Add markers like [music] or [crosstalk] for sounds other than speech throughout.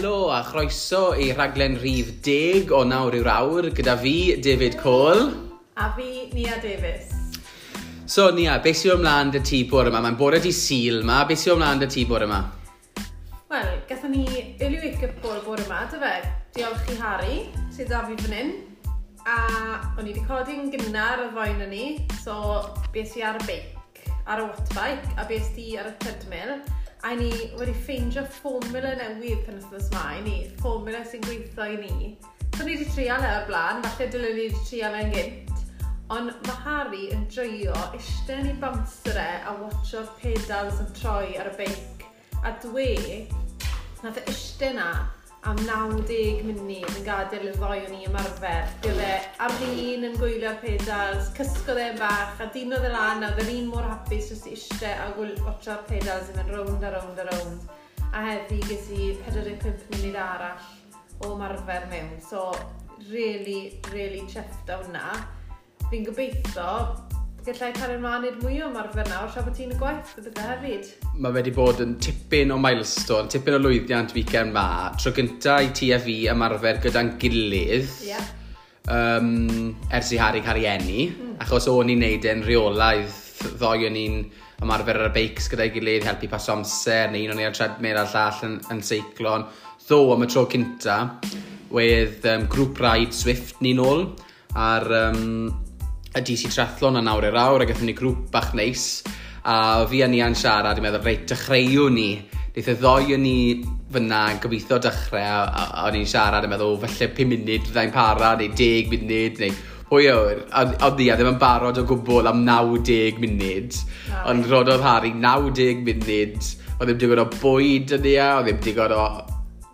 Helo a chroeso i raglen rhif 10 o nawr i'r awr gyda fi, David Cole. A fi, Nia Davis. So Nia, beth sy'n ymlaen dy ti bore yma? Mae'n bore di syl yma, beth sy'n ymlaen dy ti bore yma? Wel, gatho ni early wake-up bore bore yma, dy fe. Diolch i Harry, sydd da fi fan hyn. A o'n i wedi codi'n gynnar y ddoen o'n ni, so beth sy'n ar y beic, ar y wattbike, a beth sy'n ar y treadmill a ni wedi ffeindio fformula newydd pan ystod yma, i ni, fformula sy'n gweithio i ni. So ni wedi trial e o'r blaen, falle dylwn ni wedi trial e'n gynt, ond mae Harry yn joio eistedd ni bamser e a watcho'r pedals yn troi ar y beic, a dwe, nath e eistedd na am 90 munud yn gadael y ddoi o'n i ymarfer. Dyle ar un yn gwylio'r pedals, cysgodd e'n bach a dyn oedd e lan a oedd un mor hapus jyst eistedd a watcha'r pedals yn mynd rownd a rownd a rownd. A heddi ges i 45 munud arall o ymarfer mewn. So, really, really chefft o hwnna. Fi'n gobeithio gallai cael ymlaen i'r mwy o marfer nawr, tra bod ti'n y gwaith, gyda fe hefyd. Mae wedi bod yn tipyn o milestone, tipyn o lwyddiant weekend ma. Tro gynta i ti a fi ymarfer gyda'n gilydd. Yeah. Um, ers i Harry cael ei enni, mm. achos o'n i'n neud e'n reolaidd ddoi o'n i'n ymarfer ar y beics gyda'i gilydd, helpu pas amser, neu un o'n i'n treadmill a'r llall yn, yn seiclon. Ddo am y tro cynta, wedd um, grŵp rhaid Swift ni'n ôl, a'r um, y DC Triathlon yn awr i'r awr a gathom ni grŵp bach neis a fi a ni a'n siarad i'n meddwl reit dechreuwn ni. Neith y ddoi yn ni fyna yn gobeithio dechrau a, a, a o'n i'n siarad yn meddwl falle 5 munud fyddai'n para neu 10 munud neu hwy awr a oedd a ddim yn barod o gwbl am 90 munud. Ond rododd Harry 90 munud. Oedd ddim digon o bwyd yn ia oedd ddim digon o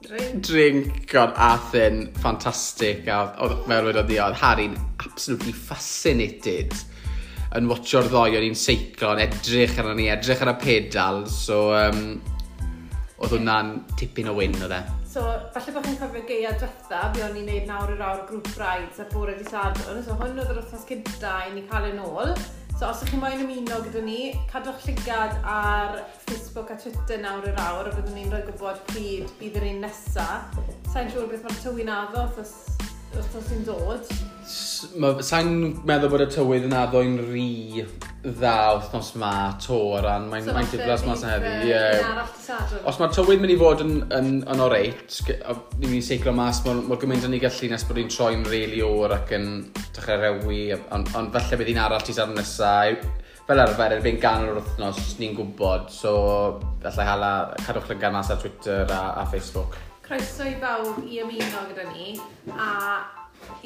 dringon a thyn ffantastig a oedd mewn wedi oedd Harry'n absolutely fascinated yn watcho'r ddoi o'n i'n seiclo yn edrych arno ni, edrych ar y pedal so um, oedd hwnna'n tipyn o wyn oedd e. So, falle bod chi'n cofio geia diwetha, fi o'n i'n neud nawr yr awr grŵp braidd a bore di sadwn, so hwn oedd yr wythnos cynta i ni cael yn ôl. So os ydych chi'n moyn ymuno gyda ni, cadwch llygad ar Facebook a Twitter nawr yr awr a byddwn ni'n rhoi gwybod pryd bydd yr un nesaf. Sa'n siŵr beth mae'r tywy addo, os os sy'n dod. Sa'n meddwl bod y tywydd yn addo'n rhi dda wythnos ma to o ran mae'n so, mae diflas mas yn heddi. Yeah. Os mae'r tywydd mynd i fod yn, yn, yn oreit, ni'n mynd i seiclo mas, mor, mor gymaint yn ei gallu nes bod ni'n troi'n reili o'r ac yn dechrau rewi, ond on, falle bydd un arall ti sarn nesaf. Fel arfer, erbyn gan yr wythnos, ni'n gwybod, so falle hala cadwch lygan mas ar Twitter a, a Facebook croeso i bawb i ymuno gyda ni a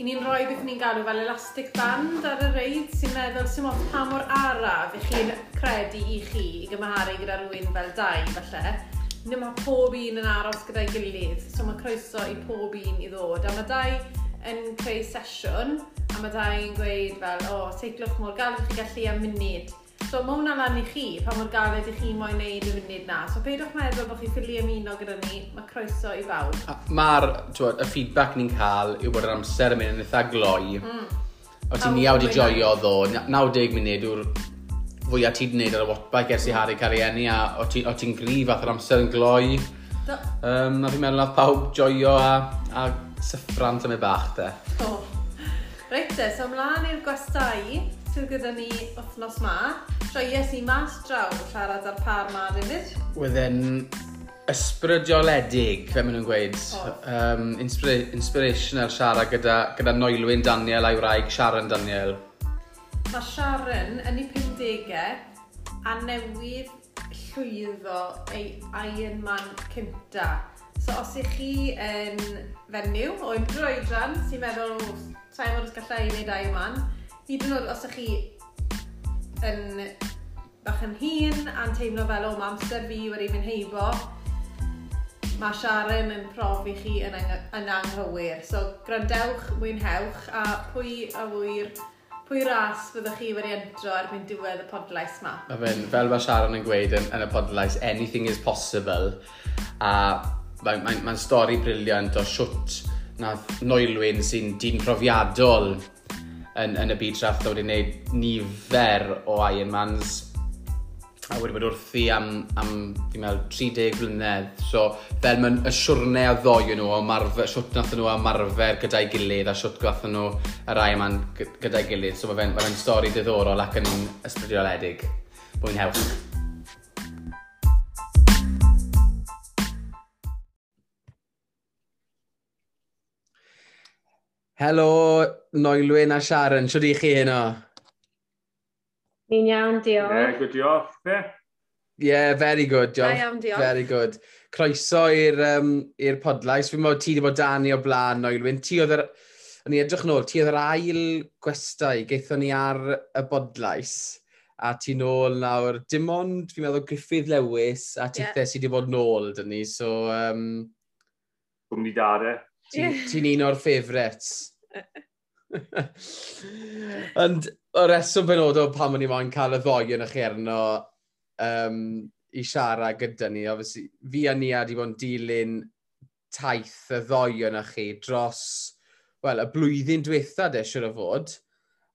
i ni'n rhoi beth ni'n galw fel elastic band ar y reid sy'n meddwl sy'n modd pa mor araf i chi'n credu i chi i gymharu gyda rhywun fel dau falle. Nid mae pob un yn aros gyda'i gilydd so mae croeso i pob un i ddod. A mae dau yn creu sesiwn a mae dau yn gweud fel o oh, teiglwch mor galw chi gallu am munud. So mae hwnna lan i chi, pa mor galed i chi moyn neud y funud na. So peidwch meddwl bod chi'n ffili ymuno gyda ni, mae croeso i fawr. Mae'r, y feedback ni'n cael yw bod yr amser yn mynd yn eitha gloi. Mm. O ti'n ni awd i joio ddo, 90 munud yw'r fwyaf ti'n gwneud ar y wattbike ers i Harry Carienni a o ti'n ti grif ath yr amser yn gloi. Um, na fi'n meddwl nath pawb joio a, a syffrant am tymed bach te. Oh. Reit te, so ymlaen i'r gwestai sydd gyda ni wythnos ma. Troies i mas draw siarad ar par ma, David. Wedyn ysbrydioledig, fe maen nhw'n gweud. Oh. Um, inspira inspirational siarad gyda, gyda Noelwyn Daniel a'i wraig Sharon Daniel. Mae Sharon yn ei 50au a newydd llwyddo ei Iron Man cynta. So os ych chi yn fenyw o unrhyw oedran sy'n meddwl, sa'n fod os gallai i wneud Iron Man, hyd yn oed os ydych chi yn bach yn hun a'n teimlo fel o mae amser fi wedi mynd heibo, mae siarad yn profi chi yn, yn anghywir. So grandewch, mwynhewch a pwy a wyr pwy ras fyddwch chi wedi entro erbyn diwedd y podlais ma. Mae fe'n, fel mae Sharon yn gweud yn, yn y podlais, anything is possible. A mae'n mae, mae stori briliant o siwt na Noelwyn sy'n dyn profiadol yn, yn y byd drafft wedi gwneud nifer o Ironmans a wedi bod wrthi am, am fi'n meddwl, 30 blynedd. So, fel mae'n y siwrne a ddoi nhw, marfer, siwt nath nhw marfer gyda'i gilydd a siwt gath nhw yr rai yma'n gyda'i gilydd. So, mae fe'n ma stori diddorol ac yn ysbrydoledig. Mwynhewch. Helo, Noelwyn a Sharon, siwr i chi heno? Ni'n iawn, diolch. Yeah, good diolch, fe? Yeah, very good, diolch. iawn, diolch. Very good. Croeso i'r um, podlais. Fi'n meddwl ti wedi bod dan i o blaen, Noelwyn. Ti oedd yr... O'n i edrych nôl, ti oedd yr ail gwestai, geithon ni ar y bodlais. A ti nôl nawr, dim ond, fi'n meddwl, Griffith Lewis a tithau yeah. sydd wedi bod nôl, dyn ni. So, um... Gwmni dare. Ti'n yeah. ti un o'r ffefrets. [laughs] Ond o reswm benodol pan o'n i moyn cael y ddoi yn y cherno um, i siarad gyda ni, obviously, fi a ni a di bod yn dilyn taith y ddoi yn yna chi dros, wel, y blwyddyn diwetha de, siwr o fod.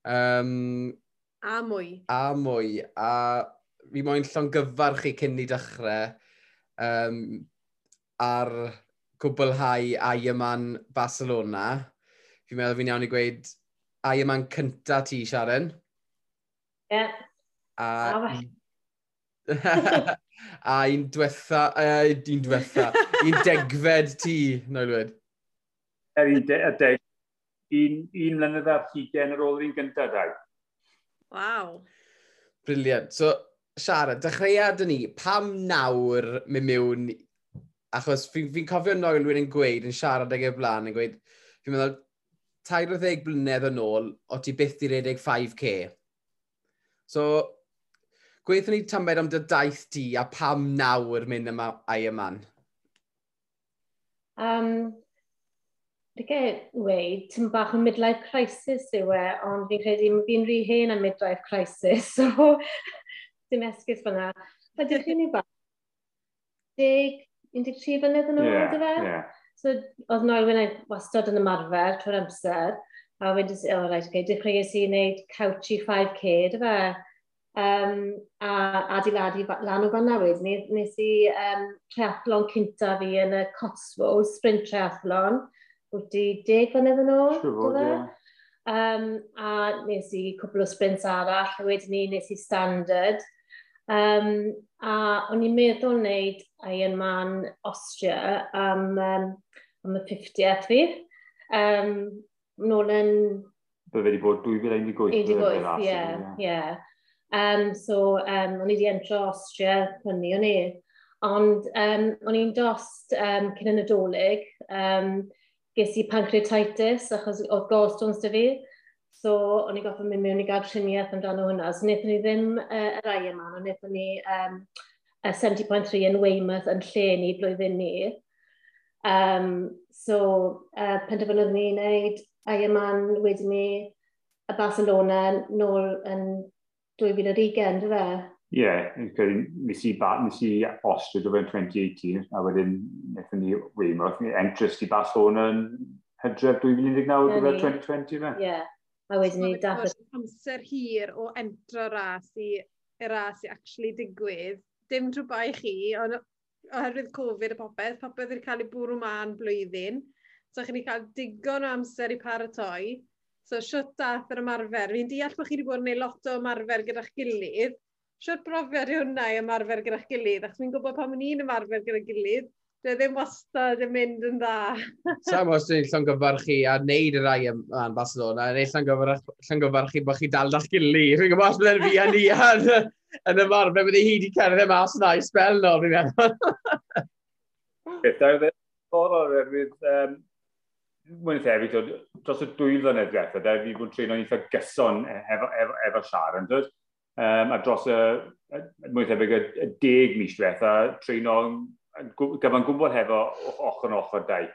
Um, a mwy. A mwy. A fi moyn llon gyfar chi cyn i dechrau um, ar cwblhau Iaman Barcelona fi'n meddwl fi'n iawn i gweud, a i yma'n cynta ti, Sharon. Ie. Yeah. A... [laughs] a un diwetha, uh, un diwetha, un degfed ti, Noelwyd. Er un de, deg, un, un mlynedd ar hugen ar ôl yr un gyntaf, dau. Waw. Briliant. So, Sharon, dechreuad ni, pam nawr mynd mewn, achos fi'n fi, fi cofio Noelwyd yn gweud, yn siarad ag e blaen, yn gweud, fi'n meddwl, 40 blynedd yn ôl, o ti byth i redeg 5k. So, gweithio ni tamed am dy daith ti a pam nawr mynd yma Ironman? Um, Dwi'n dweud, ti'n bach o midlife crisis yw e, ond fi'n credu fi'n rhy hen am midlife crisis, [laughs] so dim esgus fyna. Pa dwi'n chi'n ei bach? 13 blynedd yn ôl, yeah, dy fe? Yeah. So, oedd Noel Wynne wastad yn ymarfer trwy'r amser, a wedi o oh, right, okay, dechreuais i wneud Couchy 5K, dy fe, um, a adeiladu lan o fanna wedyn. Nes i um, triathlon cynta fi yn y Cotswold, sprint triathlon, wedi deg flynedd yn ôl, dy fe. Um, a nes i cwbl o sprints arall, a wedyn ni nes i standard, Um, a o'n i'n meddwl wneud Iron Man Austria am, um, am y 50th fi. Um, nôl yn... Bydde wedi bod 2018. 2018, ie. Yeah, Um, so, um, o'n i wedi entro Austria, prynu o'n i. Ond um, o'n i'n dost um, cyn yn y doleg, um, ges i pancreatitis achos oedd gallstones dy fi. So, o'n i goffa mynd mewn i gael triniaeth amdano hwnna. So, wnaethon ni ddim uh, y rai yma, ond wnaethon ni um, 70.3 yn Weymouth yn lle ni blwyddyn ni. Um, so, uh, penderfynodd ni wneud Ironman wedyn ni y Barcelona nôl yn 2020, dy fe? Ie, yeah, nes i, ba, nes i Austria fe'n 2018, a wedyn wnaethon ni Weymouth, entrys i Barcelona yn hydref 2019, yeah, 2020 fe? Ie. Yeah. A wedyn ni dath... Amser hir o entro ras i, y ras i actually digwydd. Dim trwy bai chi, ond oherwydd Covid a popeth, popeth wedi cael ei bwrw ma'n blwyddyn. So chi wedi cael digon o amser i paratoi. So siwt dath yr ymarfer. Fi'n deall bod chi wedi bod yn gwneud lot o ymarfer gyda'ch gilydd. Siwt brofiad i hwnna i ymarfer gyda'ch gilydd, achos fi'n gwybod pam ni'n ymarfer gyda'r gilydd, Dwi ddim wastad yn mynd yn dda. [laughs] Sam os dwi'n llongyfarchu a wneud y rai yma yn Barcelona, neu llongyfarchu bod chi dal da'ch gili. Fi'n gwybod os byddai'n fi a ni yn, yn y mar, fe bydde hi wedi cerdded mas yna i spel no, fi'n meddwl. [laughs] Pethau ddim ffordd o'r erwydd, mwyn Mae'n dros y dwy flynedd diwethaf, da fi bod yn treino eitha gyson e- efo, efo, efo Sharon, dod? Um, a dros y, mwyn tebyg y, deg mis diwethaf, treino gyfa'n gwybod hefo ochr yn ochr dau.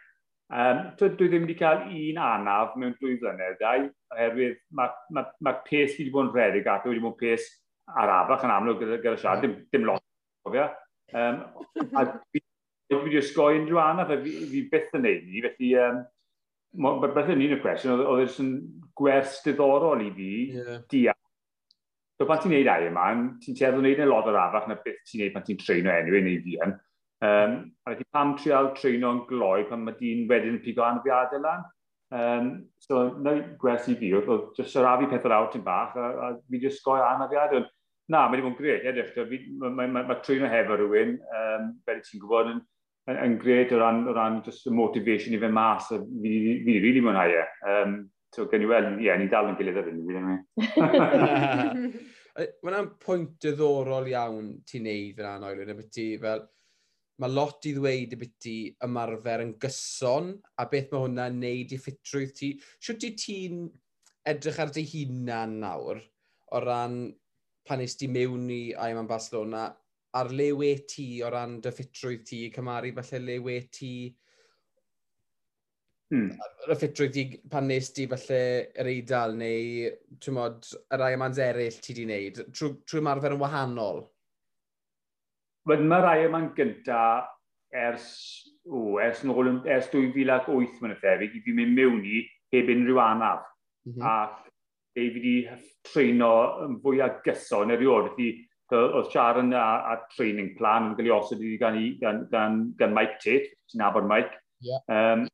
Um, dwi ddim wedi cael un anaf mewn dwy flynedd dau, oherwydd mae'r ma, ma pes wedi bod yn rhedeg ac wedi bod yn pes arafach yn amlwg gyda, gyda siarad, dim, dim lot o fe. Um, a dwi wedi osgoi unrhyw anaf, fi, fi byth yn neud ni, felly um, beth yn un o'r cwestiwn, oedd e'n gwers diddorol i fi, yeah. diall. So pan ti'n neud ai yma, ti'n teddol wneud yn lot o'r afach na beth ti'n neud pan ti'n treino enw anyway, neu fi yn. Um, a wedi pam trial treino'n gloi pan mae dyn wedyn yn pigo anafiadau lan. Um, so, na gwers i fi, oedd jyst yr afi pethau awr ti'n bach, a, a fi jyst goi anafiadau. Na, mae wedi bod yn gret, edrych, mae ma, ma, ma treino hefo rhywun, um, fel ti'n gwybod, yn, yn, yn gret o ran, o ran just y motivation i fe mas, a fi wedi rili mwynhau e. Um, so, gen i weld, ie, yeah, ni'n dal yn gilydd ar hyn, fi ddim Mae hwnna'n pwynt diddorol iawn ti'n neud yn anoelwyd, a beth ti fel, mae lot i ddweud y byty ymarfer yn gyson a beth mae hwnna'n neud i ffitrwydd ti. Siwt ti ti'n edrych ar dy hunan nawr o ran pan eist ti mewn i am Barcelona a'r le we ti o ran dy ffitrwydd ti cymaru falle le we ti hmm. y ffitrwydd ti pan nes ti falle yr eidal neu mod, yr Aiamans eraill ti di wneud trwy, trwy marfer yn wahanol? Wel, mae'r rai yma'n gynta ers, o, ers, nôl, ers 2008 mae'n effeithio, i fi mynd mewn i heb unrhyw anaf. Mm -hmm. Ac ei fi wedi treino yn fwy agyso yn eriod. Oedd Sharon a, a training plan yn gael ei osod i gan, gan, gan, gan Mike Tate, ti'n nabod Mike. Yeah. Um,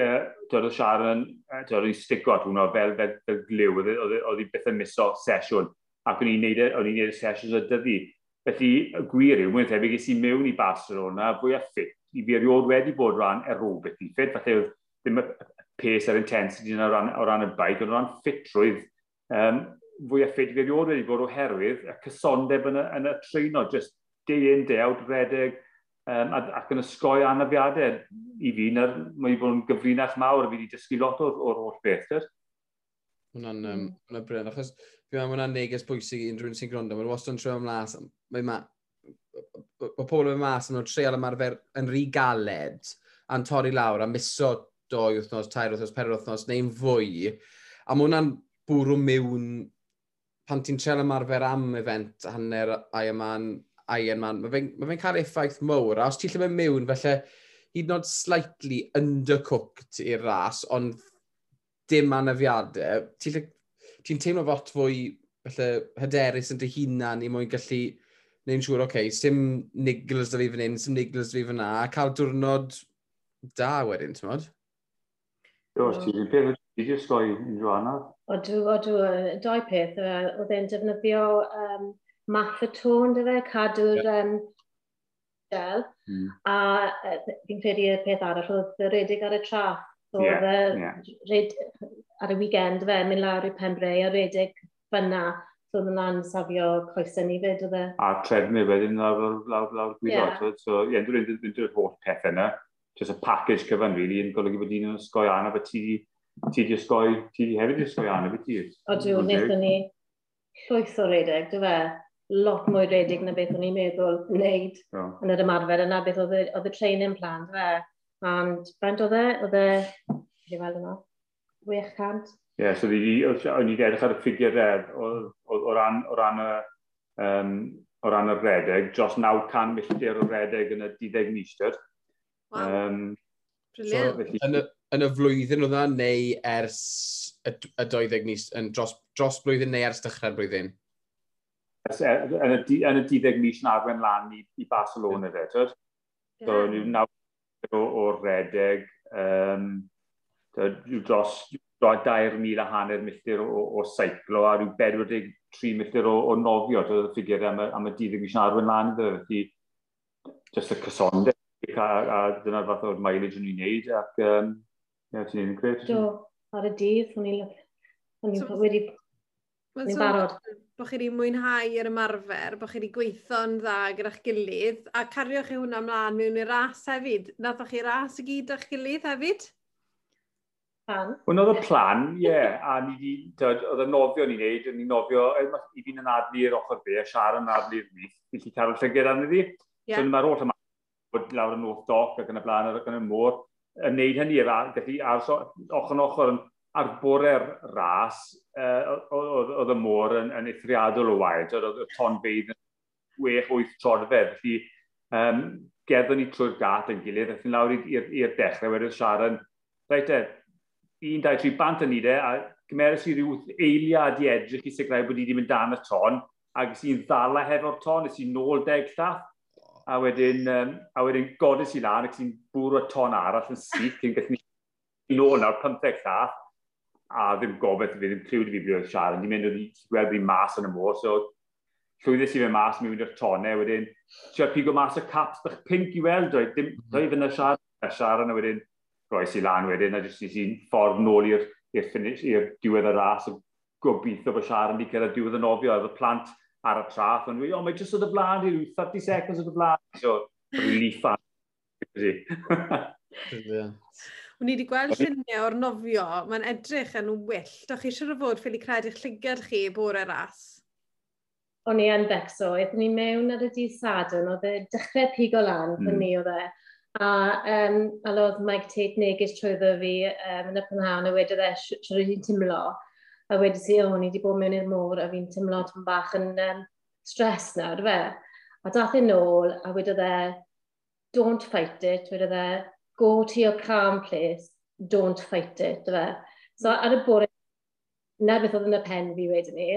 uh, oedd Sharon yn stigo at hwnna fel, fel, fel glyw, oedd hi e, e, e beth yn miso sesiwn. Ac o'n i'n neud y sesiwn o dyddi Felly, y gwir yw, mwyn tebyg, ys i mewn i Barcelona fwy a ffit. I fi erioed wedi bod rhan aerobic i ffit, falle oedd ddim y pace a'r intensity yna o ran, o ran y baic, ond o ran ffitrwydd um, fwy a ffit. I fi erioed wedi bod oherwydd y cysondeb yn y, yn y treino, just day in, day out, redeg, um, ac yn ysgoi anafiadau i fi, na'r, mae wedi bod yn gyfrinach mawr, fi wedi dysgu lot o'r, or holl beth. Hwna'n um, bryd, achos Fi meddwl hwnna'n neges bwysig i unrhyw'n sy'n gwrando. Mae'n wastad yn trio ymlaen. Mae ma, mae pobl yn mas yn nhw'n treial ymarfer yn rhy galed a'n torri lawr a miso doi wythnos, tair wythnos, per wythnos, neu'n fwy. A mae hwnna'n bwrw mewn pan ti'n treol ymarfer am event hanner Ironman, Ironman, mae fe'n ma fe cael effaith mowr. A os ti'n lle mewn, felly hyd yn oed slightly undercooked i'r ras, ond dim anafiadau, ti'n ti'n teimlo fot fwy felly hyderus yn dy hunan i mwyn gallu neu'n siŵr, oce, okay, sy'n niglas da fi fan hyn, sy'n niglas da fi fan na, a cael diwrnod da wedyn, ti'n modd? Dos, ti'n wedi peth wedi wedi sgoi yn Joanna? O, dwi, o, dwi, doi peth. Oedd e'n defnyddio um, math y tôn, dy fe, cadw'r yeah. um, gel. Mm. A fi'n credu y peth arall oedd y redig ar y traff Oedd yeah, fel, yeah. Red, ar y weekend fe, mynd lawr i Penbre a redig fyna. So oedd yna'n safio coesau ni fyd, oedd e? A trefnu wedyn lawr, lawr, lawr gwybod. Yeah. So, ie, yeah, dwi'n dweud holl peth yna. Just a package cyfan, really, yn golygu bod ni'n ysgoi anna, bod ti ti di ysgoi, ti di hefyd ysgoi anna, bod ti... O, dwi'n wnaethon ni llwyth o redeg, dwi'n fe? lot mwy redig na beth o'n i'n meddwl wneud yn yr ymarfer yna, beth oedd y, y trein yn plan, dwi'n And bent oedd e, oedd e, wedi weld yma, 600. Ie, yeah, so o'n i edrych ar y ffigurau o, o, ran, o ran y um, o ran y redeg, dros 900 milltir o redeg yn y 12 milltir. Wow. Um, Brilliant. So, yn, y, yn y flwyddyn oedd neu ers y, y 12 mis, yn dros, dros blwyddyn neu ers dechrau'r blwyddyn? Ers, e- yn, y, yn y 12 mis yn arwen lan i, i Barcelona, yeah. fe, tyd? So, yeah o, o redeg, um, dros 2,000 a hanner milltir o, o seiclo a rhyw 43 milltir o, o nofio. Doedd y ffigurau am, y, am y dydd yn gysyn arwen lan iddo. E? Felly, just y cysondeb a, a dyna'r fath o'r mileage yn i'n neud. Ac, um, ie, ti'n neud yn gret? Do, ar y dydd, o'n i'n so, wedi... Well, so, barod bod chi wedi mwynhau yr ymarfer, bod chi wedi gweithio'n dda gyda'ch gilydd, a cario chi hwnna ymlaen mewn i'r ras hefyd. Nathoch chi ras i gyd a'ch gilydd hefyd? Plan. Hwn oedd y plan, ie. Yeah. A ni di, oedd y nofio ni'n neud, ni'n nofio, i fi'n yn adlu i'r ochr be, a Siar yn adlu i'r ni, ni'n lli cael y llygyd arni di. Yeah. So mae'r holl yma, bod lawr yn North Dock ac yn y blaen ac yn y môr, yn neud hynny, gallu ar, ochr yn ochr yn arbor ras, oedd y môr yn, yn eithriadol o waed, oedd y ton tonfeidd yn 6-8 trodfedd. Felly, um, gerddon ni trwy'r gat yn gilydd, a yn lawr i'r dechrau, wedyn Sharon, reit e, un, dau, tri bant yn nid e, a gymerus i ryw eiliad i edrych i sicrhau bod i wedi mynd dan y ton, ac ys i'n ddala hefo'r ton, ys i'n nôl deg llath, a wedyn, um, a wedyn godus i lan, ac ys i'n bwrw y ton arall yn syth, cyn gallu ni nôl nawr 15 llath, a ddim gobeith fi, ddim clywed i fi beth siarad. Ni'n mynd i gweld fi mas yn y môr, so llwyddus i fe mas, mi wneud o'r tonau wedyn. Tio pigo mas y caps bych pink i weld, doi, dim, doi fyna siarad, a siarad yna wedyn, roes i lan wedyn, a jyst nes i'n ffordd nôl i'r finish, i'r diwedd y ras, a gobeithio bod siarad yn di cyrraedd diwedd y nofio, oedd y plant ar y traff, ond dwi, o, mae jyst oedd y blaen, rhyw 30 seconds oedd y blaen, so, really fan. W'n i wedi gweld lluniau o'r nofio, mae'n edrych yn wyll. Doch chi eisiau fod ffili credu'ch llygad chi bore ras? O'n i yn becso. Eithon ni mewn ar y dydd sadwn, oedd e dechrau pigo lan, mm. fyny oedd e. A um, alodd Mike Tate neges trwyddo fi um, yn y prynhawn, a wedodd e siwr i'n tymlo. A wedi si, o, ni wedi bod mewn i'r môr, a fi'n tymlo tyn bach yn um, stres nawr, fe. A dath e'n ôl, a wedodd e, don't fight it, wedodd e, go to your calm place, don't fight it, fe. So ar y bore, na beth oedd yn y pen fi wedyn ni,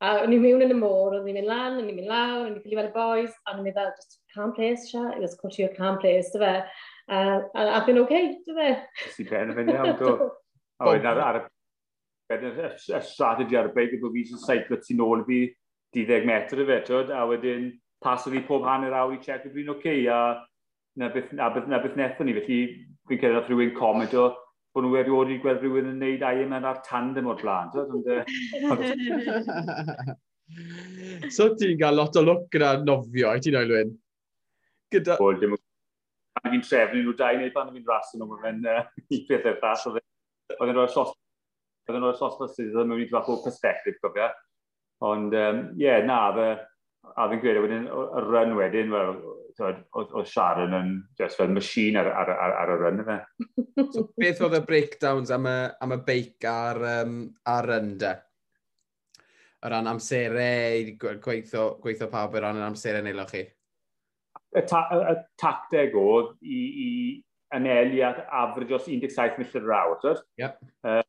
a o'n i'n mewn yn y môr, o'n i'n mynd lan, o'n i'n mynd lawr, o'n i'n ffili fel y boys, a o'n i'n meddwl, just calm place, Sia, just go to your calm place, dy fe. A ac fi'n oce, dy fe. Si ben yn iawn, do. [laughs] A wedyn ar, ar y strategy ar y beig, oedd fi sy'n seiclo tu nôl fi 10 metr y fe, a wedyn pas o'n i pob hanner awr i check o dwi'n oce, a na beth, na beth, na beth nethon ni. Felly, fi'n cyrraedd rhywun comment o bod nhw erioed i gweld rhywun yn neud ai yma ar tandem o'r blaen. [laughs] so ti'n cael lot o look gyda nofio, i ti'n oelwyn? Gyda... Wel, dim pan fi'n trefnu nhw dau neu pan fi'n rasu nhw, mae'n uh, i e'r ffas. Oedd e- yn rhoi'r sos oedd yn rhoi'r sos fysydd, oedd yn mynd i fath o perspektif, gofio. Ond, ie, um, yeah, na, fe, a fi'n credu wedyn, y run wedyn, wel, oedd Sharon yn just fel machine ar, ar, ar, ar y run yma. [laughs] so, beth oedd y breakdowns am y, am y beic ar, um, ar run da? O ran amserau, gweithio, gweithio pawb o ran yr amserau neilo chi? Y, ta, y, y tacteg oedd i, i anelu at afryd os 17 milltir yr awr, tyd? Yep. Uh,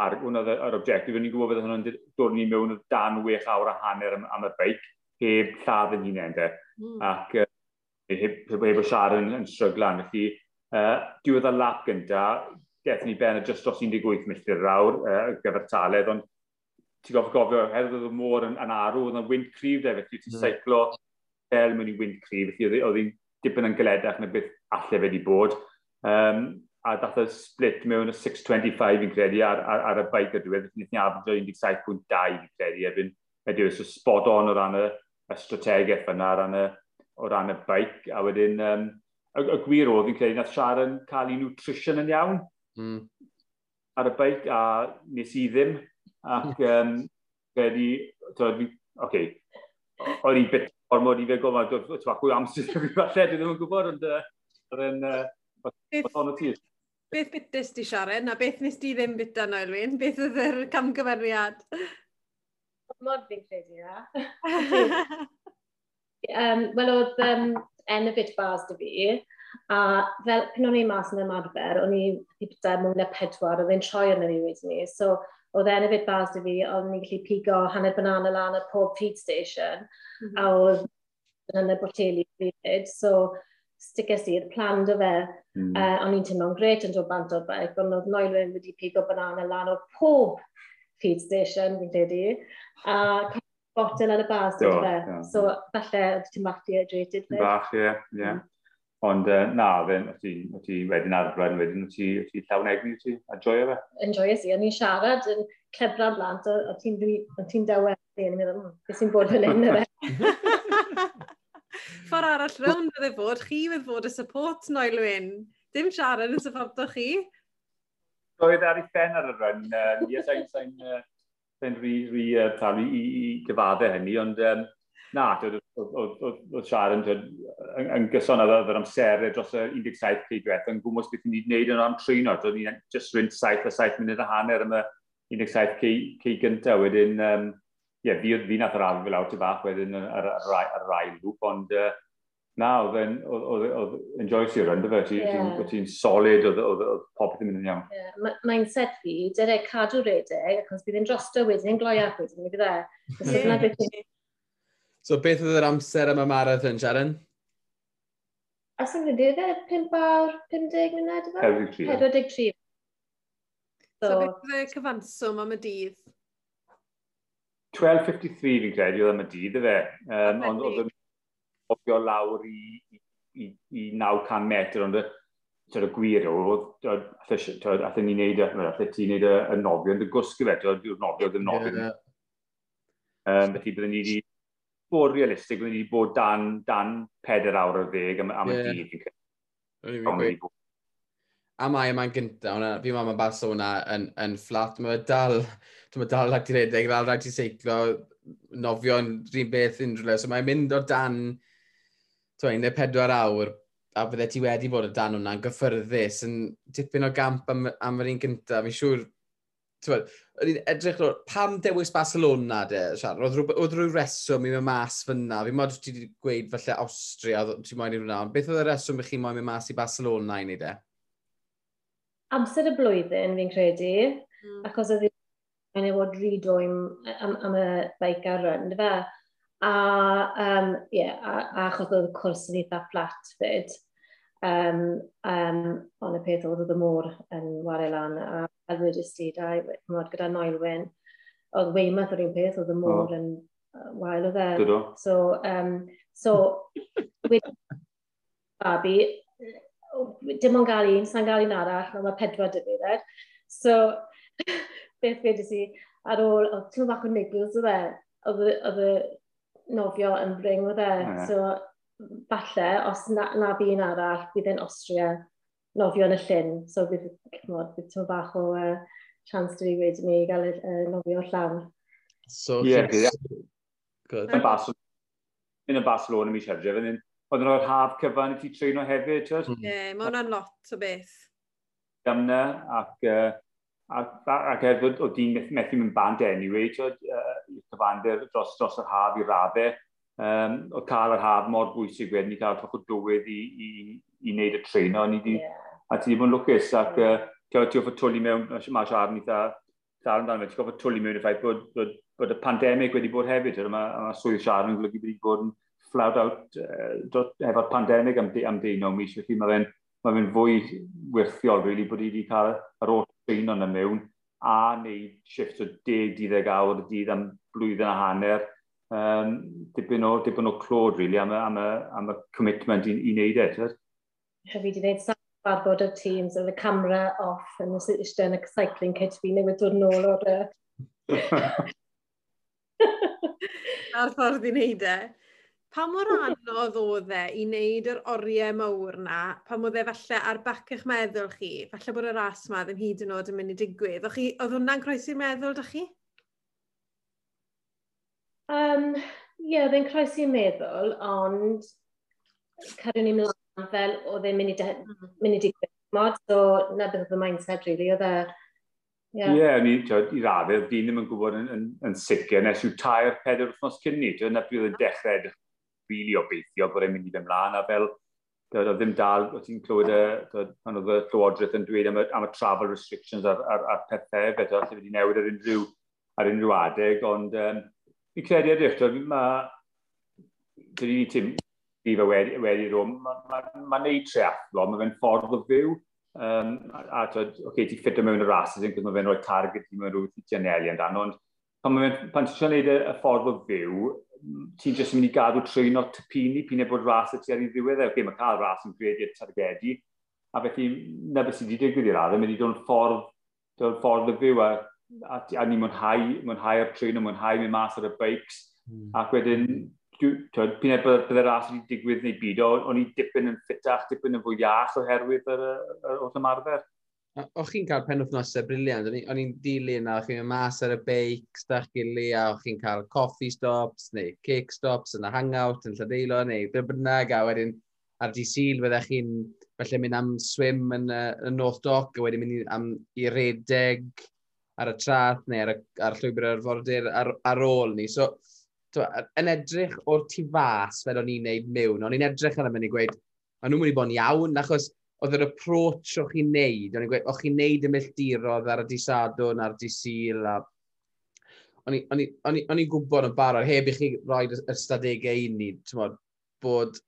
ar, hwnna ar objectif, o'n i'n gwybod bod hwnna'n dod ni mewn o dan wech awr a hanner am, am y beic heb lladd yn hunain, de. Mm. Ac uh, heb, heb, o siar yn, yn stryglan. Felly, uh, diwedd y lap gynta, gethon ni ben y just dros 18 milltir yr awr, uh, gyfer taledd, ond ti'n gofio gofio, hefyd oedd y môr yn, yn arw, oedd yn wynt cryf, de, felly ti'n mm. seiclo fel mewn i wynt cryf, felly oedd hi'n dipyn yn geledach na beth allai fe wedi bod. Um, a dath y split mewn y 6.25 fi'n credu ar, ar, ar y bike y diwedd, felly wnaethon ni arbed 17.2 fi'n credu erbyn y diwedd, so spot on o ran y, y strategaeth yna ar ran y, o ran y beic. A wedyn, um, y, y gwir oedd fi'n credu, nath Sharon cael ei nutrition yn iawn mm. ar y beic, a nes i ddim. Ac [laughs] um, credu, oce, okay, o'n i bit ormod i fe gofod, dwi'n bach amser [laughs] fi falle, dwi ddim yn gwybod, ond oedd yn, oedd o'n y tir. Beth bytys di Sharon, a beth nes di ddim byta na Elwyn? Beth oedd yr camgyferiad? mod fi'n credu na. um, [laughs] Wel, oedd um, en y bit Bars dy fi, a fel pan o'n i mas yn ymarfer, o'n i bita mwy na pedwar, oedd e'n troi yn yr wedyn ni. So, oedd en y bit Bars dy fi, oedd ni'n gallu pigo hanner banana lan ar pob feed station, mm -hmm. a oedd yn y boteli hefyd. So, stickers i'r plan dy fe. Mm. Uh, o'n i'n teimlo'n gret yn dod bant o'r bike, ond oedd Noelwyn wedi pigo banana lan o pob feed station, fi'n credu. A botel yn y bas, dwi'n fe. So, falle, oedd ti'n bach dehydrated. Ti'n bach, ie, ie. Mm. Ond uh, na, fe, o ti wedyn arbrawd, wedyn o ti llawn egni, o ti enjoyo fe? Enjoyo si, o'n i'n siarad yn clebra blant, o ti'n ti dewel, o'n i'n meddwl, hmm, beth sy'n bod yn un yna fe. Ffordd arall rownd e fod, chi fydd fod y support noelwyn. Dim siarad yn supporto chi. Doedd ar ei ffen ar y rhan. Um, ie, sa'n sain, sain rhi, rhi uh, talu i, i gyfaddau hynny, ond um, na, oedd Sharon yn gyson ar yr amser dros y 17 ceidweth, yn gwmwys beth ni'n gwneud yn o'n trino. oedd ni'n just rhywun 7 a 7 munud a hanner am y 17 cei gyntaf. Wedyn, um, ie, yeah, fi, fi nath yr arfer fel awt y bach wedyn ar, ar, ar, ar, ar, ar, ar, ar, nawr, oedd yn joes i'r rhaid, fe? Ti'n solid, oedd popeth yn mynd yn iawn. Yeah. Mae'n set fi, dyre cadw redeg, ac os bydd yn drosto wedyn, gloi ac wedyn, e? [laughs] bydd e. So beth oedd yr amser am y marathon, Sharon? A sy'n gwneud iddo, e, 5 awr, 50 munud, 43. 43. So, so beth oedd y cyfanswm am y dydd? 12.53 fi'n credu oedd am y dydd, efe. Um, ond oedd gofio lawr i, i, i 900 metr, ond y gwir oedd, allan ni'n neud, e, allan e ti'n neud e y nofio, ond y gwsgu fe, yw'r nofio, ddim nofio. Um, Felly byddwn ni wedi bod realistig, byddwn ni wedi bod dan, dan 4 awr o ddeg am, am yeah. y dydd. A mae yma'n gyntaf, hwnna, fi mam yn bas hwnna yn, yn fflat, mae dal, mae dal rhaid i redeg, dal rhaid i seiclo, nofio'n rhywun beth unrhyw le, so mae'n mynd o dan twain, neu pedwar awr, a bydde ti wedi bod o dan hwnna'n gyffyrddus, yn tipyn o gamp am, am yr un gyntaf. Fi'n siŵr, ti'n i'n edrych lor, pam dewis Barcelona de, Sian? Oedd rhyw reswm i mewn mas fyna, fi'n modd ti wedi gweud falle Austria, ti'n moyn i hwnna, ond beth oedd y reswm i chi moyn mewn mas i Barcelona i ni de? Amser y blwyddyn fi'n credu, mm. achos oedd i'n bod fod dwym am, am y beic ar run, fe? A, um, yeah, a, a achos oedd y cwrs yn eitha fflat fyd, um, um, ond y peth oedd y môr yn wario lan, a hefyd y stidau, mod gyda Noelwyn, oedd Weymouth yr un peth, oedd y môr yn uh, wael o e. dde. So, um, so wedi babi, dim ond gael un, sa'n gael un arall, ond mae pedwar dy fi, So, [laughs] beth wedi i, ar ôl, oedd ti'n bach o niggles o dde, oedd y nofio yn bring o dde. Yeah. So, falle, os na, na bu un arall, bydd e'n Austria nofio yn y llyn. So, bydd, cymod, bydd tyn bach o uh, chance dwi wedi ni gael y uh, nofio llawn. So, yeah, yeah. Good. Yn Barcelona, yn Barcelona mi siarad fan hyn. Oedd yn haf cyfan i ti treino hefyd, ti'n hmm. Ie, yeah, mae hwnna'n lot o beth. Damna, ac, uh, ac, ac, ac er hefyd o dyn methu mynd band anyway, ti'n uh, cyfandir dros, dros yr haf i raddau. Um, o cael yr haf mor bwysig wedyn, i cael ffach o dywydd i, i, i wneud y trein. Ni di, yeah. A ti wedi bod yn lwcus ac yeah. uh, ti'n gofio twli mewn, mae Siarn ni dda, dda amdano, ti'n gofio twli mewn y ffaith bod, bod, bod, y pandemig wedi bod hefyd. Mae ma swydd siarad yn golygu wedi bod yn flawd out uh, efo'r pandemig am, am deunaw mis, felly mae fe'n mae fwy wirthiol, really, bod i wedi cael yr o'r treino yna mewn a wneud shift o 10-12 awr y dydd am blwyddyn a hanner. Um, dipyn, o, dipyn o clod, really, am y, am y, am y commitment i, i wneud e. fi wedi wneud sawl barfod y teams, oedd y camera off yn y eistedd yn y cycling kit fi newid dod nôl o'r... Na'r [laughs] ffordd i wneud e pa mor anodd oedd e i wneud yr oriau mawr na, pam oedd e falle ar bac eich meddwl chi, falle bod y ras yma ddim hyd yn oed yn mynd i digwydd. O'ch chi, oedd hwnna'n croesi'r meddwl, da chi? Um, Ie, yeah, oedd e'n croesi'r meddwl, ond cariwn ni mlaen fel oedd e'n mynd i, hmm. mynd i digwydd. Mod, so na beth oedd y mindset, really, oedd e... Ie, yeah. yeah, ni, tiod, i raddau, fi ddim yn gwybod yn, yn, yn sicr nes yw tair, peder wrthnos cynni, tiod, na pryd oedd dechrau edrych rili really obeithio bod e'n mynd i ddim mlaen, a fel, oedd ddim dal, oedd ti'n clywed y, pan oedd y Llywodraeth yn dweud am y, am y travel restrictions a'r, ar, ar pethau, beth oedd wedi newid ar unrhyw, ar unrhyw adeg, ond um, fi'n credu ar ddechrau, mae, dyn ni Tim, i fe wedi, wedi rhwm, mae'n ma, ma, ma neud treathlo, mae fe'n ffordd o fyw, um, a, a oce, okay, ti'n o mewn y rases, cos mae fe'n rhoi target i mewn rhywbeth i ti anelu amdano, ond pan, pan ti'n siarad y, y ffordd o fyw, ti'n jyst yn mynd i gadw trwyno typini, pyn e bod ras y ti ar ei ddiwedd e. Okay, mae cael ras yn gredi i'r targedu, a felly na beth sydd wedi digwydd i'r adeg, mae wedi dod yn ffordd, dod ffordd y fyw, a, a, a ni mwynhau, mwynhau ar trwyno, mwynhau mynd mas ar y bikes, mm. ac wedyn twyd, bod eich byddai'r ras wedi digwydd neu byd, o'n i dipyn yn ffitach, dipyn yn fwy iach oherwydd yr, yr, yr, yr, yr, yr, yr, yr, yr, yr, O'ch chi'n cael penwthnosau briliant, o'n i'n dilyn a o'ch chi'n mas ar y beic, stach gili a o'ch chi'n cael coffee stops neu cake stops yn y hangout yn Lladeilo neu beth bynnag a wedyn ar di syl fyddech chi'n felly mynd am swim yn y, y North Dock a wedyn mynd am i redeg ar y trath neu ar, y, ar llwybr yr fordir ar, ar ôl ni. So, to, yn edrych o'r tu fas fel o'n i'n neud mewn, o'n i'n edrych ar y mynd i gweud, o'n nhw'n mynd i bod yn iawn achos oedd yr approach o'ch chi'n neud, o'n i'n gweud, o'ch chi'n neud y milltirodd ar y disadwn, ar y disil, a o'n i'n gwybod yn barod, heb i chi roi y stadegau i ni, bod,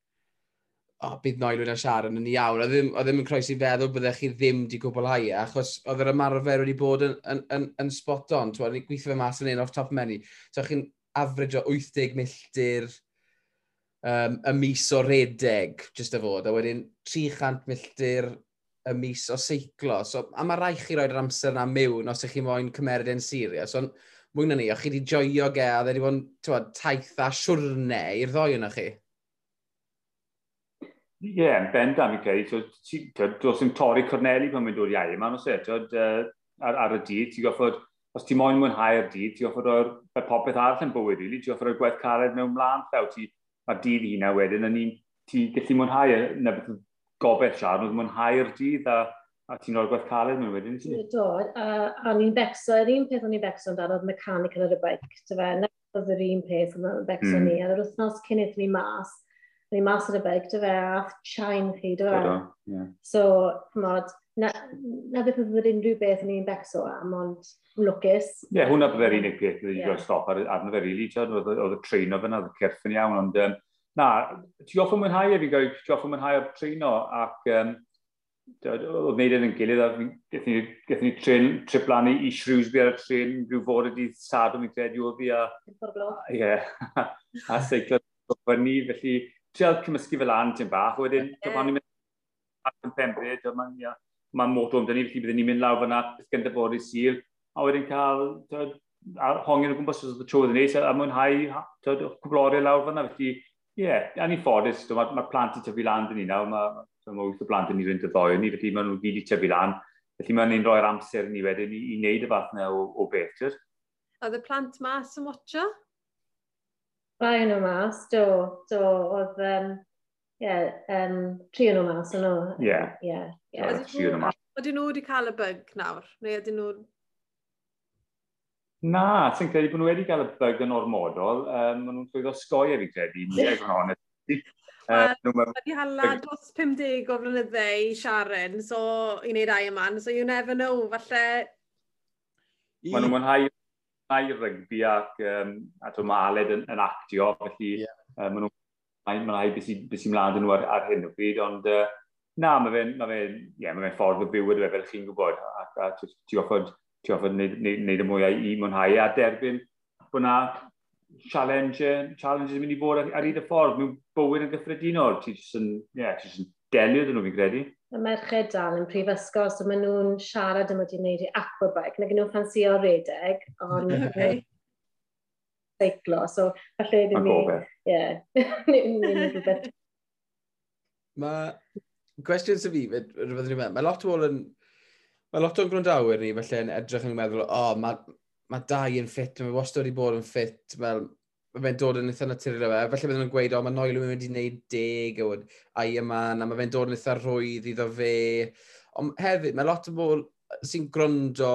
oh, bydd Noel wedi'n siarad yn iawn, Oedd ddim, ddim yn croesi feddwl byddech chi ddim wedi gwblhau, e, achos oedd yr ymarfer wedi bod yn, yn, yn, yn spot on, ti'n ni'n gweithio fe mas yn un off top menu, so chi'n afryd o 80 milltir um, y mis o redeg, jyst y fod, a wedyn 300 milltir y mis o seiclo. So, a mae rai chi roi'r amser yna mewn os ych chi moyn cymeryd yn serious. So, mwy na ni, o'ch chi wedi joio ge a dde wedi bod yn taith a siwrne i'r ddoi yna chi? Ie, yeah, benda mi credu. So, ti, does dim torri Corneli pan mae'n dod iau yma. Os e, ar, ar, y dydd, ti'n goffod, os ti moyn mwynhau'r dydd, ti'n goffod o'r popeth arall yn bywyd, really. ti'n goffod o'r gwaith cared mewn mlaen llaw. Ti, mae'r dydd hynna wedyn, a ni'n ti'n gallu mwynhau na beth gobeith siarad, oedd mwynhau'r dydd a, a ti'n rhoi'r gwaith caled mewn wedyn ti? Do, a, a ni'n becso, yr un peth o'n i'n becso amdano, oedd mechanic ar y beic, ty fe, na oedd yr un peth o'n i'n becso mm. ni, a yr wythnos cyn ni mas, ni mas ar y beic, ty fe, a chain chi, dy fe. Yeah. So, chymod, na, na beth oedd yr unrhyw beth o'n i'n becso am, ond lwcus. Ie, yeah, hwnna bydd yr unig peth wedi yeah. stop ar, arno fe, rili, really, oedd y treino fyna, oedd y cyrff yn iawn, ond um, na, ti offer mwynhau e? Fi gael, ti offer mwynhau o'r treino ac um, oedd wneud yn gilydd a gaethon ni, ni tren, trip lan i, i Shrewsbury ar y tren rhyw fod ydi sad o'n i'n credu o fi a... Ie, [laughs] a seiclo fyny, felly trial cymysgu fel an ti'n bach, wedyn dyma ni'n mynd at yn pembre, dyma'n ia, mae'n motor am dynnu, felly byddwn ni'n mynd lawr fyna, beth gyda bod i sir, a wedyn cael hongen o gwmpas oedd y tro yn neis, a mwynhau cwbloriau lawr fyna, felly Ie, yeah, a ni'n ffodus, mae'r ma plant i tyfu lan dyn ni nawr, mae so ma wyth o blant yn ni rwy'n dyddoio ni, felly maen nhw gyd i tyfu lan. Felly maen nhw'n rhoi'r amser ni wedyn i, i wneud y fath yna o, o beth. Oedd y plant mas yn watcho? Rai nhw mas, do. do oedd, um, yeah, um, tri nhw mas, yn o. Ie. Ie. Oedd nhw wedi cael y bug nawr? Neu ydyn nhw Na, ti'n credu bod nhw wedi cael y bug yn ormodol. Um, maen nhw'n llwyddo sgoi ar ei credu, ni ag yn honest. Wedi hala dros 50 o flynyddau i Sharon, so i wneud ai yma, so you never know, falle... Maen nhw'n mwynhau mwynhau rygbi ac um, a to mae Aled yn, yn actio, felly yeah. uh, maen nhw'n mwynhau, beth sy'n sy mlaen nhw ar, ar hyn o bryd, ond uh, na, mae fe'n ma fe, yeah, ma fe ffordd o bywyd e, fel chi'n gwybod, ac, a, a ti'n goffod ti'n offer wneud, wneud, wneud y mwyau i mwynhau a derbyn bod yna challenge, challenges yn mynd i fod ar hyd y ffordd mewn bywyd yn gyffredinol. Ti'n just yn, yeah, just yn delio dyn nhw fi'n credu. Y merched dal yn prifysgol, so maen nhw'n siarad am wedi wneud i aquabike. Nag nhw'n ffansi o redeg, ond [laughs] okay. seiclo, so falle ddim ni... Ie. Mae Gwestiwn sy'n fi, rhywbeth ni'n meddwl, mae lot o bobl yn mae lot o'n gwrandawyr ni felly yn edrych yn meddwl, o, oh, mae ma dau yn ffit, mae wastad wedi bod yn ffit, fel, mae fe'n dod yn eitha naturiol fe, felly bydden nhw'n gweud, o, mae Noel yn mynd i wneud deg, o, ai yma, a mae fe'n dod yn eitha rwydd iddo fe. Ond hefyd, mae lot o bobl sy'n gwrando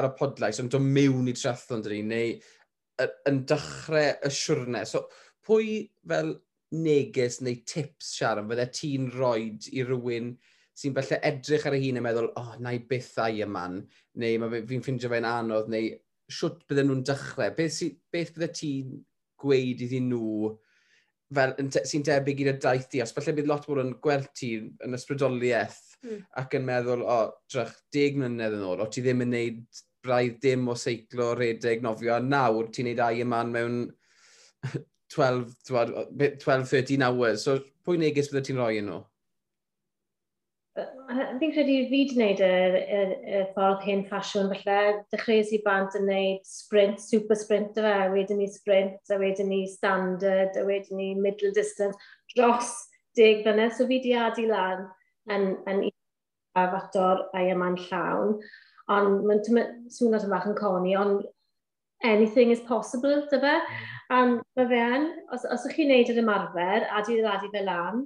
ar y podlais, ond dod mewn i triathlon dyn ni, neu yn dechrau y siwrne. So, pwy fel neges neu tips, Sharon, fydde ti'n rhoi i rywun sy'n falle edrych ar y hun yn meddwl, o, oh, na i bethau yma'n, neu fi'n ffindio fe'n anodd, neu siwt bydden nhw'n dechrau, beth, sy, beth bydde ti'n gweud iddyn nhw sy'n debyg i'r daith di, os falle bydd lot mor yn gweld ti yn ysbrydoliaeth mm. ac yn meddwl, o, oh, drach, deg mlynedd yn ôl, o ti ddim yn neud braidd dim o seiclo, redeg, nofio, a nawr ti'n neud ai yma mewn [laughs] 12, 13 hours. So, pwy neges bydde ti'n rhoi yn nhw? Fi'n credu fi wedi gwneud y, y, y ffordd hyn ffasiwn felly Dechreuais i bant yn gwneud sprint, super sprint o fe, a wedyn ni sprint, a wedyn ni standard, a wedyn ni middle distance, dros deg blynedd. So fi wedi adi lan yn, yn a fator a yma'n llawn. Ond mae'n swnio tan bach yn coni, ond anything is possible, dy fe. Mm. Um, mae fe yn, os, os ydych chi'n neud yr ymarfer, adu adi fe lan,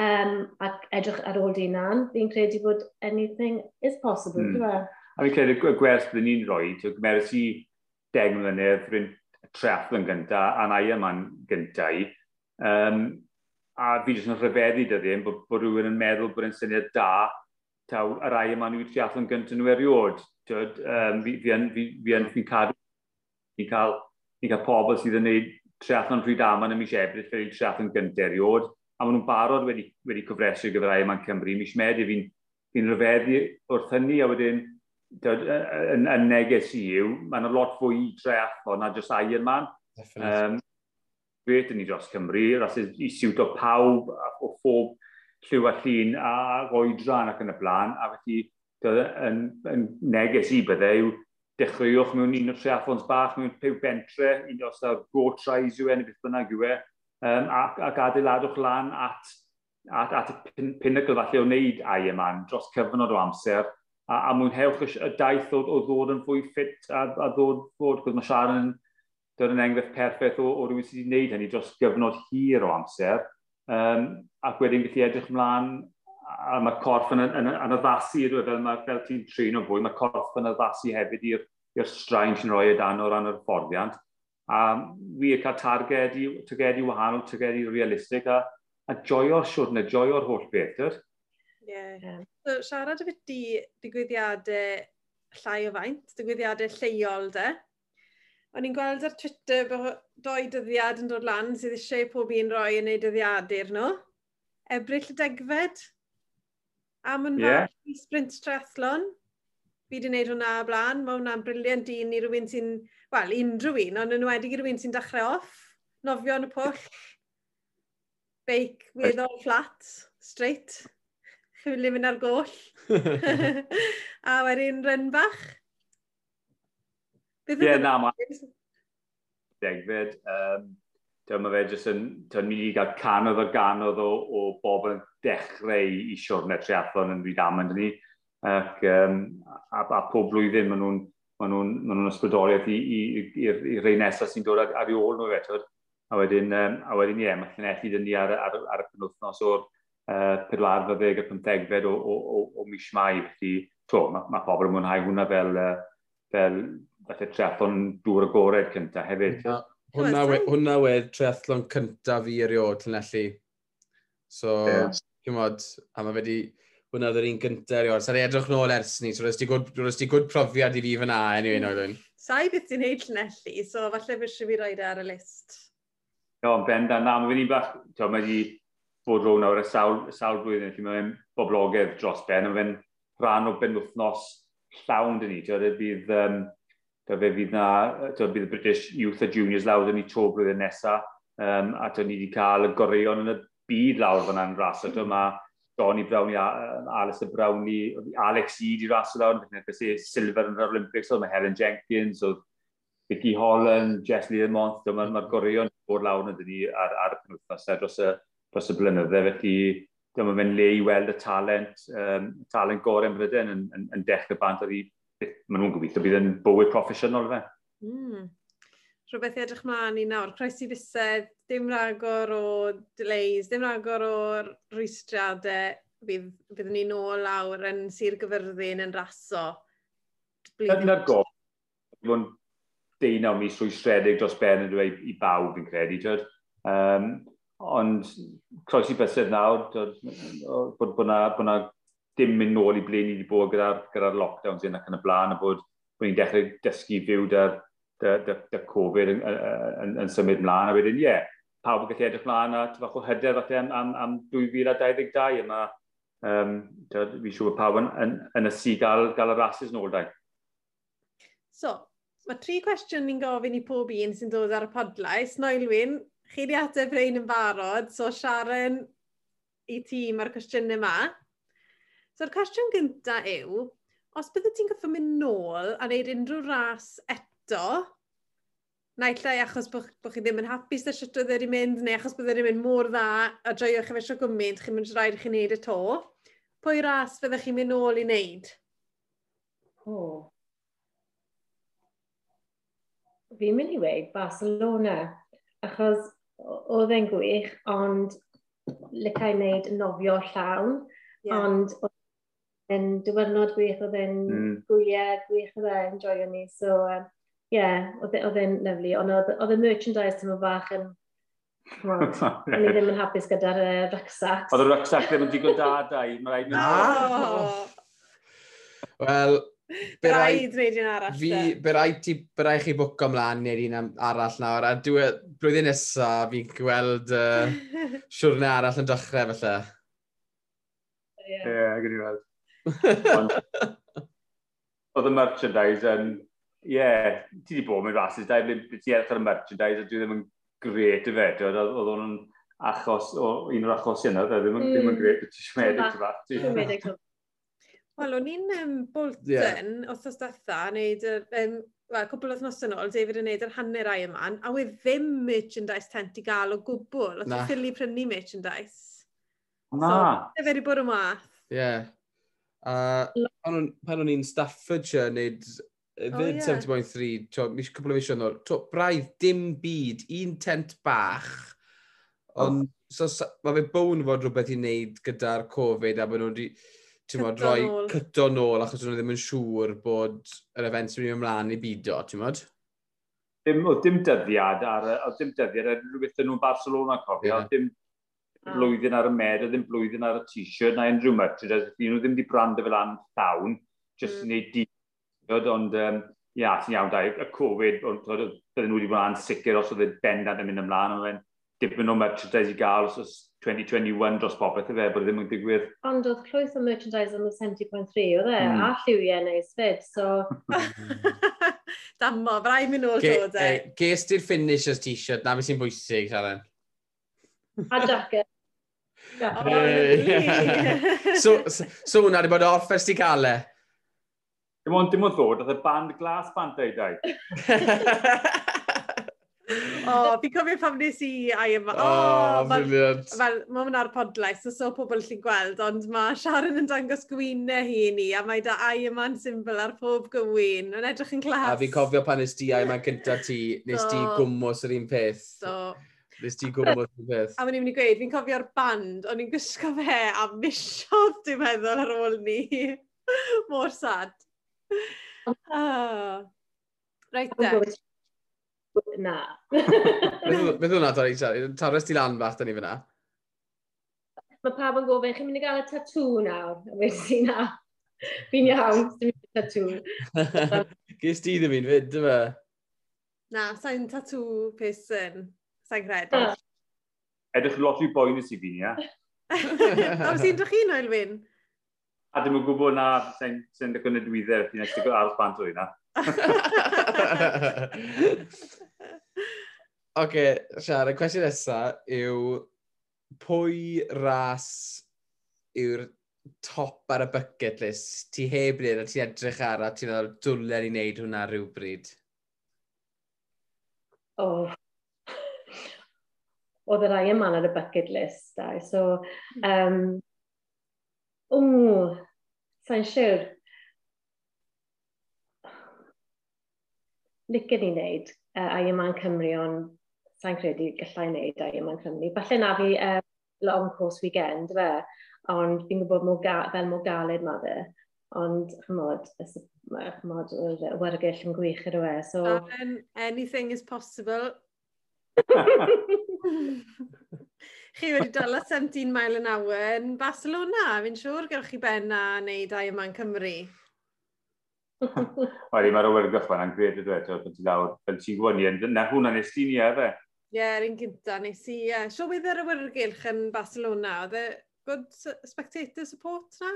um, ac edrych ar ôl dynan, fi'n credu bod anything is possible, mm. A fi'n credu y gwers byddwn ni'n rhoi, dwi'n gymeris i deg mlynedd rhywun treff yn gynta, a na i yma'n gynta i. Um, a fi jyst yn rhyfeddu dy ddim bod, bod rhywun yn meddwl bod yn syniad da taw yr ai yma nhw'n treff yn gynta nhw eriod. Um, fi, fi, yn, fi, fi yn, cadw, ni'n cael, ni cael pobl sydd yn gwneud treff yn rhyd aman ym mis Ebrill fel treff yn gynta eriod a maen nhw'n barod wedi, wedi cyfresu gyfer ai yma'n Cymru. Mis Medi fi'n fi rhyfeddu wrth hynny, a wedyn yn, yn neges i yw, mae yna lot fwy i treathlon na jyst ai yma. Um, gret yn ni dros Cymru, rhasys i siwt o pawb o phob lliw a llun a goedran ac yn y blaen, a felly yn, yn neges i bydde yw dechreuwch mewn un o treathlons bach, mewn pew bentre, un os da go tries yw e, neu beth bynnag yw e, um, ac, ac adeiladwch lan at, at, at y pin, pinnacle falle o wneud Ironman dros cyfnod o amser a, a mwynhewch y daith o, o ddod yn fwy ffit a, a ddod fod, gwrs mae Sharon yn dod yn enghraifft perffaith o, o rhywun sydd wedi gwneud hynny dros gyfnod hir o amser um, ac wedyn gallu edrych ymlaen a mae corff yn, yn, yn addasu, e, fel, mae, fel ti'n trin o fwy, mae corff yn addasu hefyd i'r straen sy'n rhoi y dan o ran yr fforddiant. A fi eich cael targed targedu, targedu wahanol, targedu realistig a, a joio'r siwrna, joio'r holl beth. Ie. Yeah. So, siarad y bit di digwyddiadau llai o faint, digwyddiadau lleol de. O'n i'n gweld ar Twitter bod doi dyddiad yn dod lan sydd eisiau pob un roi yn ei dyddiadur nhw. Ebrill y degfed. Am yn yeah. fath i sprint triathlon fi wedi gwneud hwnna blaen, mae hwnna'n briliant un i rywun sy'n, wel, unrhyw un, ond yn wedi i rywun sy'n dechrau off, nofio yn y pwll, beic, weddol, flat, straight, chwilio mynd ar goll, [laughs] a wedyn ryn bach. Ie, yeah, na, mae degfed. Um, Dyma fe jyst yn, dyma ni wedi cael canodd o ganodd o, o bobl yn dechrau i siwrne triathlon yn rhyd am ni ac, um, a, a pob blwyddyn maen nhw'n maen nhw'n ma nhw ysbrydoliaeth i'r rei nesaf sy'n dod ar, ar ei ôl nhw eto. A wedyn, um, a wedyn ie, mae Llanelli dyn ni ar, ar, ar y penwthnos o'r uh, 40 a 15 o, o, o, o mis mai. Felly, to, mae ma pobl yn mwynhau hwnna fel, uh, fel, fel triathlon dŵr agored cyntaf hefyd. Hwnna, hwnna, we, hwnna wed triathlon cyntaf fi erioed, Llanelli. So, yeah. chi'n a mae wedi hwnna oedd yr un gyntaf erioed. Sa'n edrych nôl ers ni, so roes ti gwrdd profiad i fi fyna, anyway, no, dwi'n. Sa'i beth ti'n neud llnelli, so falle fy fi roed ar y list. Jo, ben dan, na, mae'n un bach, ti'n mae wedi bod rôl nawr y sawl, sawl blwyddyn, lle mae'n boblogedd dros ben, mae'n rhan o ben wythnos llawn dyn ni, ti'n bydd, um, fe fydd na, ti'n bydd y British Youth a Juniors lawr dyn ni to blwyddyn nesaf, um, a ti'n ni wedi cael y goreion yn y byd lawr fyna'n ras, a ti'n ma, Donny Brown i Alistair Brown i, Alex E di ras o beth sy'n silver yn yr Olympics, oedd mae Helen Jenkins, oedd Vicky Holland, Jess Lee Mont, mae'r ma goreion o'r lawr yn ni ar, ar y penwthnos e dros y, dros y blynydde, felly dyma fe'n le i weld y talent, um, talent gorau yn Brydain yn, yn, yn dechrau bant oedd i, maen nhw'n gobeithio bydd yn bywyd proffesiynol fe. Mm. Rhywbeth i edrych mlaen i nawr. Croesi fusedd, dim ragor o delays, dim ragor o rwystriadau, bydd, byddwn ni nôl lawr yn Sir Gyfyrddin yn raso. Dyna'r gof. Fy'n deunaw mis rwystredig dros ben yn dweud i bawb yn credu. Um, ond croesi bysedd nawr, bod yna bod na dim mynd nôl i ble ni wedi bod gyda'r gyda, lockdowns yn ac yn y blaen, a bod, bod ni'n dechrau dysgu fyw da'r da, da, da Covid yn, yn, yn, yn symud mlaen, a wedyn, ie, yeah, pawb yn gallu edrych mlaen a bach o hyder falle am, am, am 2022 yma. Um, fi siŵr pawb yn, yn, yn y si gael, gael y rasis yn oldau. So, mae tri cwestiwn ni'n gofyn i pob un sy'n dod ar y podlais. Noelwyn, chi di ateb rhain yn barod, so Sharon, i ti mae'r cwestiynau yma. So'r cwestiwn gyntaf yw, os bydde ti'n gyffo mynd nôl a wneud unrhyw ras eto, naillai achos bod, bod chi ddim yn hapus dy sut oedd wedi mynd, neu achos bod wedi mynd mor dda a joio chi fesio gwmynt, chi'n mynd rhaid i chi wneud y to. Pwy ras fyddech chi'n mynd nôl i wneud? O. Oh. Fi'n mynd i weid Barcelona, achos oedd e'n gwych, ond lycau wneud nofio llawn, yeah. ond yn diwyrnod gwych oedd e'n mm. gwyau, gwych oedd e'n joio ni, so um, yeah, e, oedd e'n lyflu, ond oedd y merchandise ddim bach yn... [laughs] O'n i ddim yn hapus gyda'r uh, rucksack. Oedd y rucksack ddim yn digon da, rhaid Mae'n Wel, Be raid wneud un arall. Fi, be raid, ti, be raid chi bwc ymlaen wneud un arall nawr. A dwi, blwyddyn nesaf fi'n gweld uh, [laughs] siwrne arall yn dechrau felly. Ie, yeah. yeah, gyda'i weld. [laughs] Oedd y merchandise yn yeah, ti di bod mewn rhasys, da i ti edrych ar y merchandise, a dwi ddim yn gret y fe, oedd o'n achos, o, un o'r achos yna, da ddim, mm. ddim yn gret, ti eisiau medrych Wel, o'n i'n um, Bolton, yeah. os datha, neud, um, wel, cwbl o thnos yn ôl, David yn neud yr hanner ai yma, a we ddim merchandise tent i gael o gwbl, oedd ti'n ffili prynu merchandise. Na. So, fe wedi bod yn wath. Ie. Yeah. Uh, pan o'n i'n Staffordshire, wneud fyd 70.3, mis cwbl o fisio'n o'r, braidd dim byd, un tent bach, ond oh. so, so, mae fe bown fod rhywbeth i wneud gyda'r Covid a bod nhw'n wedi mod, rhoi cyto nôl achos nhw ddim yn siŵr bod yr event sy'n mynd ymlaen i bido, ti'n modd? Dim, o, dim dyddiad, ar, o, dim dyddiad, ar rhywbeth nhw'n Barcelona cofio, yeah. dim blwyddyn ar y med, o, ddim blwyddyn ar y t-shirt, na unrhyw'n merchandise, nhw ddim wedi brand y fel an llawn, jyst mm. i wneud ond um, ia, ti'n iawn da, y Covid, bydden nhw wedi bod yn sicr os oedd y bendant yn mynd ymlaen, ond fe'n dipyn o merchandise i gael os oes 2021 dros popeth fe, bod e ddim yn digwydd. Ond oedd llwyth o merchandise am y 70.3, oedd e, mm. a lliwiau neis fyd, so... [laughs] Damo, braidd mynd ôl dod e. Eh, ges ti'r finish o'r t-shirt, na beth sy'n bwysig, Sharon. A jacket. [laughs] Oh, [laughs] so, so hwnna wedi bod off ers ti gael e? Dim ond dim ond ddod, oedd y band glas band ei dau. [laughs] o, oh, fi'n cofio pam nes i ai yma. O, oh, briliant. Fel, mae hwnna ar podlais, so so pobl chi'n gweld, ond mae Sharon yn dangos gwynau hi i ni, a mae da ai yma'n symbol ar pob gwyn. Mae'n edrych yn clas. A fi'n cofio pan nes di ai yma'n cynta ti, nes di gwmwys yr un peth. So, Nes ti gwmwys yr un peth. A mae'n i'n mynd i gweud, fi'n cofio'r band, o'n i'n gwisgo fe a misiodd, dwi'n meddwl, ar ôl ni. [laughs] Mor sad oh. [laughs] Right de. Na. Fydd hwnna, Tori, torres ti lan bach, da ni fyna. Mae pawb yn gofyn, chi'n mynd i gael y tatŵ nawr? A wedi si na. Fi'n iawn, dim mynd i tatŵ. [laughs] Gys ti ddim un fyd, dyma? Na, sa'n tatŵ person. Sa'n credu. Edrych lot i boen i ti fi'n ia. Os [laughs] i'n drach chi'n oelwyn? A dim yn gwybod na, sy'n sy dygon y dwyddau, ti'n eisiau aros bant o'i na. [laughs] Oce, Siar, y cwestiwn nesaf yw pwy ras yw'r top ar y bucket list ti heb wneud a ti'n edrych ar a ti'n meddwl dwlen i wneud hwnna rhywbryd? O. Oh. Oedd yr rai yma ar y bucket list. Da. So, hmm. um, o, Sa'n siwr. Licen i wneud uh, a yma yn Cymru, ond sa'n credu gallai wneud a yma yn Cymru. Falle na fi uh, long course weekend, fe, ond fi'n gwybod mw fel mo galed mae fe. Ond, chymod, chymod, y wargell yn gwych ar y we. So... Um, anything is possible. [laughs] [laughs] chi wedi dala 17 mile an hour yn Barcelona. Fi'n siŵr gewch chi ben a wneud ai yma yn Cymru. [laughs] Wedi, mae'r awyrgylch fan yn gred ydw eto, pan ti lawr, fel ti'n gwybod ni, na hwnna nes ti ni efe. Ie, yeah, un gynta nes i. Yeah. Sio bydd yr awyrgylch yn Barcelona, oedd e good spectator support na?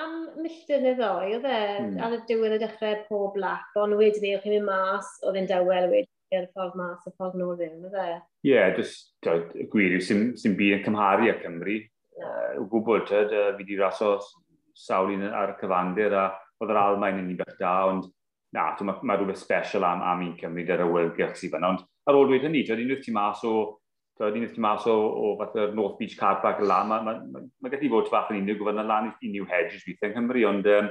am milltir neu ddoi, oedd e, mm. ar y diwedd y dechrau pob lap, ond wedyn ni, o'ch chi'n mynd mas, oedd e'n dawel wedyn i'r ffordd mas y ffordd nôl ddim, ydw e? Ie, yeah, just, gwir yw, sy'n byd yn cymharu â Cymru. No. Uh, gwybod, tyd, fi wedi raso sawl un ar y cyfandir, a oedd yr hmm. Almain yn unbeth da, ond na, mae ma rhywbeth special am, am un Cymru dy'r awyrgylch sydd fan, ond ar ôl dweud hynny, tyd, unwaith ti mas o Tyd, unwaith ti mas o, o fath o'r North Beach Car Park y lan, mae ma, ma, ma, gallu fod fath yn unig unrhyw gofyn lan i New Hedges weithiau yng Nghymru, ond um,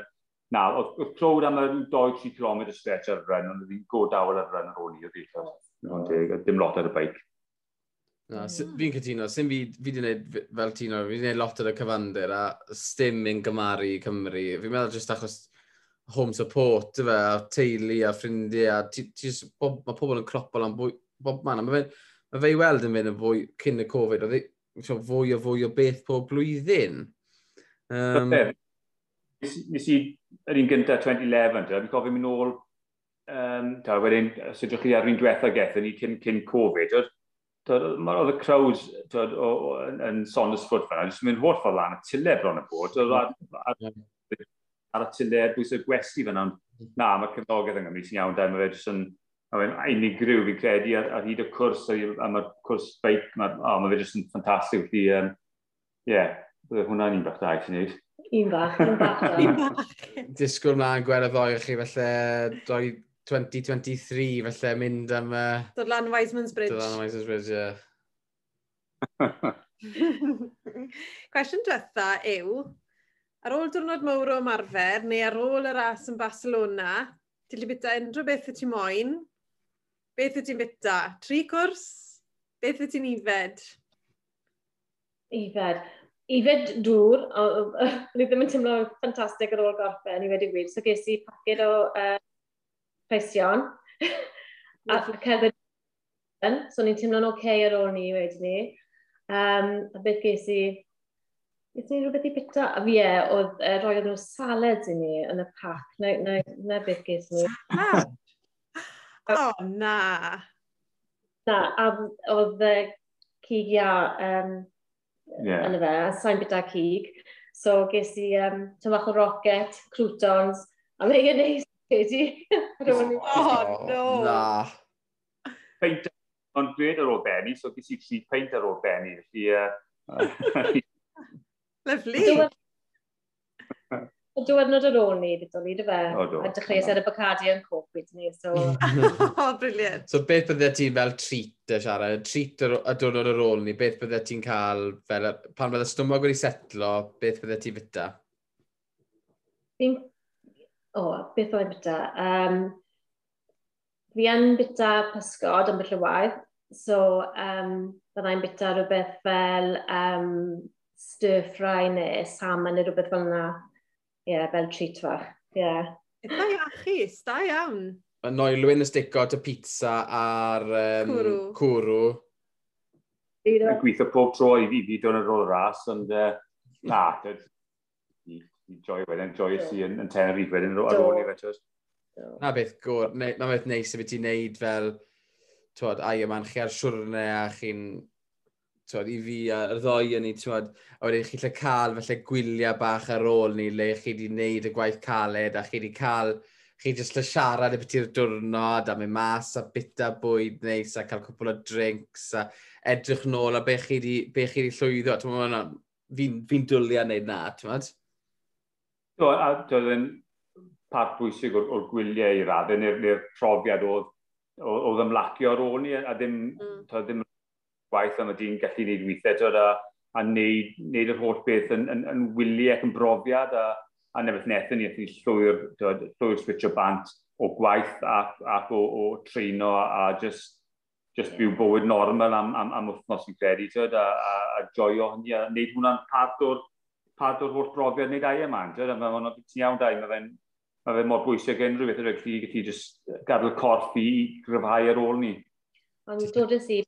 Na, oedd clywed am y 2-3 km stretch ar y rhan, ond oedd hi'n go dawel ar y rhan ar ôl i o'r eithaf. Ond dim lot ar y beic. Na, fi'n cytuno, sy'n fi wedi gwneud fel tino, fi wedi gwneud lot ar y cyfandir a stym yn gymaru Cymru. Fi'n meddwl jyst achos home support, fe, a teulu a ffrindiau, a ti, ti bob, mae pobl yn cropol am bwy, bob man. Mae fe, ma fe i weld yn fynd yn fwy cyn y Covid, oedd fwy o fwy o beth pob blwyddyn. Um, Nes i yr un gyntaf 2011, ta, fi'n cofio mynd nôl, um, ta, wedyn, os ydych chi ar un diwethaf gethon ni cyn, cyn Covid, Mae'r oedd y crowds yn son ysfwrdd fan'na, jyst mynd holl ffordd lan, y tyle bron y bod, ar y tyle, bwys y gwesti fan'na, na, mae cyfnogaeth yng Nghymru sy'n iawn, da, mae fe jyst yn mae'n unigryw fi'n credu ar, ar hyd y cwrs a, mae'r cwrs beic, mae, oh, mae fe jyst yn ffantastig. Ie, um, yeah, hwnna'n un bach da i ti'n neud. Un bach, un bach. [laughs] un bach. Disgwyl mlaen y ddoi chi, felly 2023, felly mynd am... Uh, Dod lan Wiseman's Bridge. Dod lan Wiseman's Bridge, ie. [laughs] Cwestiwn diwetha yw, ar ôl diwrnod mawr o ymarfer, neu ar ôl y ras yn Barcelona, ti'n bita unrhyw beth y ti moyn, beth y ti'n bita? Tri cwrs? Beth y ti'n ifed? Ifed i fed dŵr, ni ddim yn teimlo ffantastig ar ôl gorffen, i wedi gwir. So ges i paced o uh, preision, a cerdded yn, so ni'n teimlo'n oce okay ar ôl ni wedyn ni. Um, a beth ges i, ges i rhywbeth i bita? A fi e, oedd uh, roi nhw salad i ni yn y pac, na, na, na beth ges i. Salad? O, na. Na, a oedd uh, cigia um, yeah. yn y fe, a sa'n byta cig. So ges i um, tymach o rocket, croutons, a mae gen neis, Katie. [laughs] oh, no! Na. Peint o'n dweud ar ôl Benny, so ges i tri peint ar ôl Benny. Felly, uh, [laughs] Lyfli! Y diwrnod ar ôl ni, beth o'n i, dy fe? A dechreuais ar y bacardi yn cwp byd ni, so... [laughs] o, briliant. So beth bydde ti'n fel treat y siarad, treat y diwrnod ar ôl ni, beth bydde ti'n cael, fel, pan bydde stwmog wedi setlo, beth bydde ti'n fita? Fi'n... O, oh, beth oedd fita? Um, fi yn bita pysgod am y waith. so um, byddai'n bita rhywbeth fel um, stir fry neu salmon neu rhywbeth fel yna yeah, fel treat fach. Yeah. Da iachus, da iawn. Mae Noelwyn y stico y pizza a'r um, cwrw. cwrw. Dwi'n gweithio pob tro i fi, fi dod yn rôl ras, ond uh, na, enjoy wedyn, enjoy si yn, yn Tenerife wedyn ar ôl i fe. Na beth gwr, na beth neis y fi ti'n neud fel, twod, ai yma'n chi ar siwrne a chi'n twad, i fi a'r ddoi yn ni, twad, a wedyn chi lle cael felly gwyliau bach ar ôl ni, le chi wedi wneud y gwaith caled, a chi wedi cael, chi jyst le siarad y beti'r diwrnod, a mynd mas, a bita bwyd neis, a cael cwpl o drinks, a edrych nôl, a be chi wedi, llwyddo. Fi'n fi, fi dwlu a wneud na, twad? Do, a dwi'n part bwysig o'r, or gwyliau i raddau, neu'r profiad oedd oedd ymlacio ar ôl ni, a ddim, mm. ddim waith ond ydy'n gallu gwneud weithiau dod a, a wneud, wneud yr holl beth yn, yn, yn wyliau ac yn brofiad a, a nefydd nethon ni eithaf llwyr, llwyr switch o bant o gwaith ac, ac o, o treino a, a just, just byw bywyd normal am, am, am wythnos i credu dod a, a, a joio hynny a wneud hwnna'n part o'r part o'r holl brofiad wneud ai yma. Dod, a mae hwnna'n iawn dau, mae fe'n ma fe mor bwysig unrhyw beth ydych chi gallu just gadw corff i gryfhau ar ôl ni. Ond dod yn sydd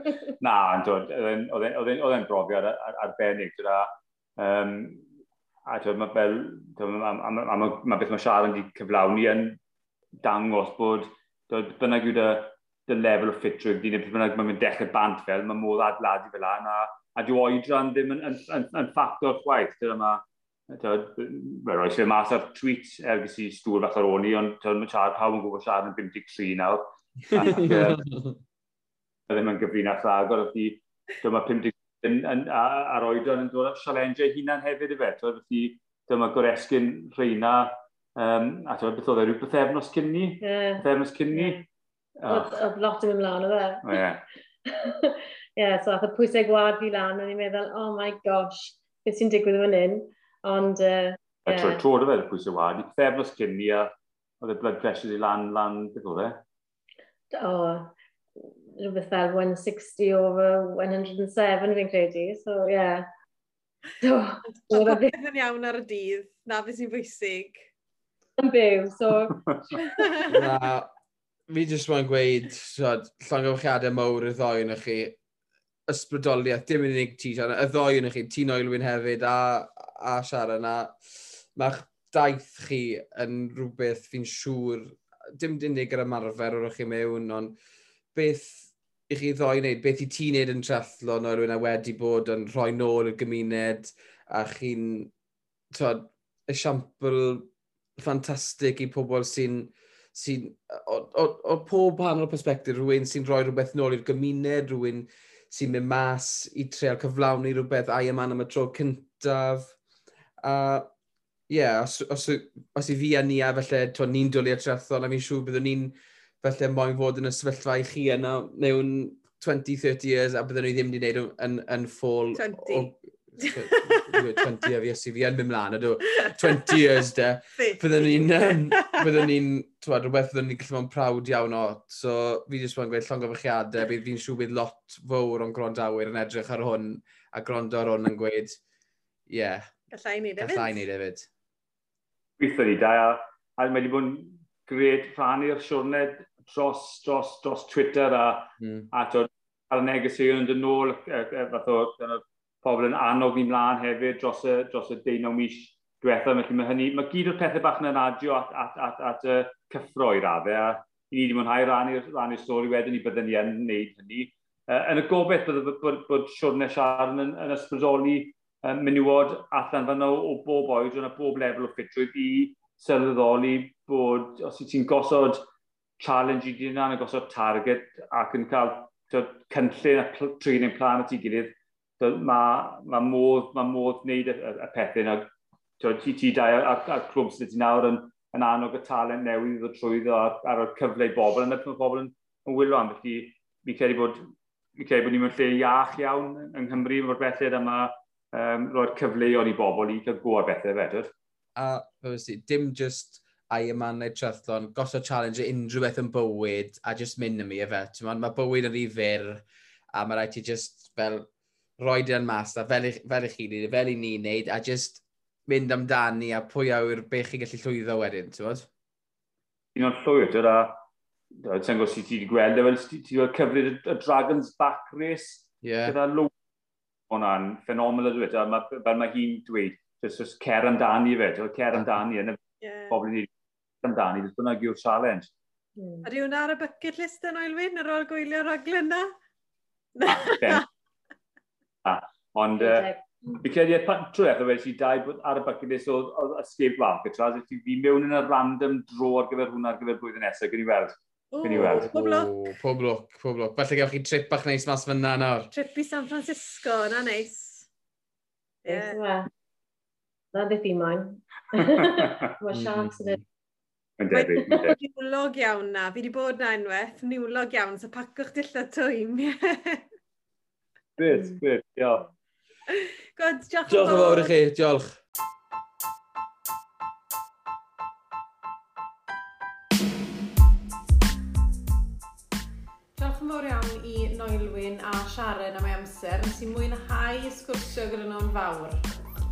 [laughs] na, oedd e'n brofiad arbennig. Dyna, um, a mae fel, mae beth mae Siarad wedi cyflawni yn dangos bod bynnag yw dy lefel o ffitrwydd, dyna beth bynnag mae'n dechrau bant fel, mae modd adladu fel yna, a, a dyw oedran ddim yn, yn, yn, yn ffactor chwaith. Dyna mae, Wel, oes fe mas ar tweet er gysi stŵr fath ar o'n i, ond mae siarad pawb yn gwybod siarad yn 53 nawr. [laughs] a ddim yn gyfrinach dda agor. Felly, dyma 50 ar oedon yn dod at sialenge hunan hefyd i fe. Felly, dyma goresgyn rheina, um, a dyma beth oedd e, rhyw bythefnos cynni, yeah. bythefnos cyn ni. Oedd lot yn ymlaen o fe. O, ie. [laughs] Ie, so oedd y pwysau gwad fi lan, o'n i'n meddwl, oh my gosh, beth sy'n digwydd fan hyn. Ond, uh, A yeah. trwy'r tro fe, pwysau gwad, i thefnos cyn ni, a oedd y blood pressure i lan, lan, beth oedd e? O, rhywbeth fel 160 over 107 fi'n credu, so ie. Yeah. So, popeth yn iawn ar y dydd, na beth sy'n bwysig. Yn byw, so... [laughs] na, fi jyst mae'n gweud, so, llongyfachiadau mawr y ddoi yn chi, ysbrydoliaeth, dim yn unig ti, Sian, y ddoi yn chi, ti'n oelwyn hefyd a, a Siaran, a mae'ch daith chi yn rhywbeth fi'n siŵr, dim dynig yr ymarfer o'r chi mewn, ond beth i chi ddoi wneud, beth i ti'n wneud yn triathlon o'r rhywun a wedi bod yn rhoi nôl y gymuned a chi'n esiampl ffantastig i pobl sy'n sy'n, o, o, o pob pan o'r perspektif, rhywun sy'n rhoi rhywbeth nôl i'r gymuned, rhywun sy'n mynd mas i treol cyflawni rhywbeth a yma am y tro cyntaf. A ie, yeah, os, os, os, i fi a ni a felly, ni'n dwlu a triathlon, a fi'n siŵr byddwn ni'n felly moyn fod yn y sefyllfa i chi yna mewn 20-30 years a byddwn nhw ddim wedi gwneud yn, yn ffôl... 20. O, 20 a fi ysgu fi yn mynd mlaen, ydw, 20 years de. Byddwn ni'n, byddwn ni'n, twad, rhywbeth byddwn ni'n gallu fo'n prawd iawn o. So, fi jyst yn gweud llongyfrchiadau, bydd fi'n siŵr bydd lot fawr o'n grondawyr yn edrych ar hwn, a grondo ar hwn yn gweud, ie. Yeah, Gallai ni defyd. Gallai ni defyd. Gweithio ni da, a mae wedi bod yn gred rhan i'r siwrned dros, dros, dros Twitter a, mm. a ar y negeseuon yn dyn nôl, fath o pobl yn annog ni mlaen hefyd dros y, dros y deunaw mis diwethaf. Felly mae hynny, mae gyd o'r pethau bach yn adio at, at, at, at y cyffro i raddau. A i ni wedi mwynhau rannu'r rannu stori wedyn ni byddwn ni yn wneud hynny. Uh, yn y gobeith bod, bod, bod, bod siwrnau Siarn yn, yn ysbrydoli um, menywod allan fan o, o bob oed yn bob lefel o ffitrwydd i sylweddoli bod os ti'n gosod challenge i di yna, yn gosod target ac yn cael tyd, cynllun a trin ein plan at ei gilydd, mae ma, modd, ma modd wneud y, y, y pethau yna. Ti, ti dau a'r clwb sydd ti nawr yn, yn annog y talent newydd ddod trwyddo ar, ar y cyfle i bobl, yna mae pobl yn, yn wylo am. Felly, mi credu bod, mi credu bod ni mewn lle iach iawn yng Nghymru, mae'r bethau yma um, roi'r cyfleoedd i bobl i cael gwybod bethau fedr. A, fel dim just a i Ironman neu triathlon, gosod challenge unrhyw beth yn bywyd a just mynd am i efe. Mae ma bywyd yn rhy fyr a mae rhaid ti just fel roi dyn mas a fel, fel i chi wneud, fel i ni wneud a just mynd amdani a pwy awr beth chi'n gallu llwyddo wedyn, ti'n bod? Un o'r llwyd, a e, e, ti'n gwybod sydd ti wedi gweld, e, fel ti wedi cyfrif y Dragon's Back Race, yeah. gyda lwy hwnna'n ffenomenal ydw i, fel mae hi'n dweud, just cer amdani fe, cer amdani yn y bobl ni amdani, beth bynnag yw'r challenge. Mm. Ydy hwnna ar y bucket list yn oelwyn ar ôl gwylio raglen na? ah, [laughs] ah ond, fi credu, trwy eithaf wedi dau bod ar y bucket list oedd escape from Alcatraz, fi mewn yn y random dro ar gyfer hwnna ar gyfer blwyddyn nesaf, gen i weld. Gyn i weld. Pob lwc. Pob lwc, pob lwc. Felly gewch chi trip bach neis mas fyna nawr. Trip i San Francisco, na neis. Ie. Na, ddeth i moyn. [laughs] Mae siarad mm. yn Mae'n debyg. niwlog iawn na. Fi wedi bod na unwaith, niwlog iawn, so pacwch dillad twym. Bit, bit, diolch. God, diolch yn fawr. Diolch yn fawr i chi, diolch. Diolch yn fawr iawn i Noelwyn a Sharon am ei amser. Nes i mwynhau sgwrsio gyda nhw'n fawr.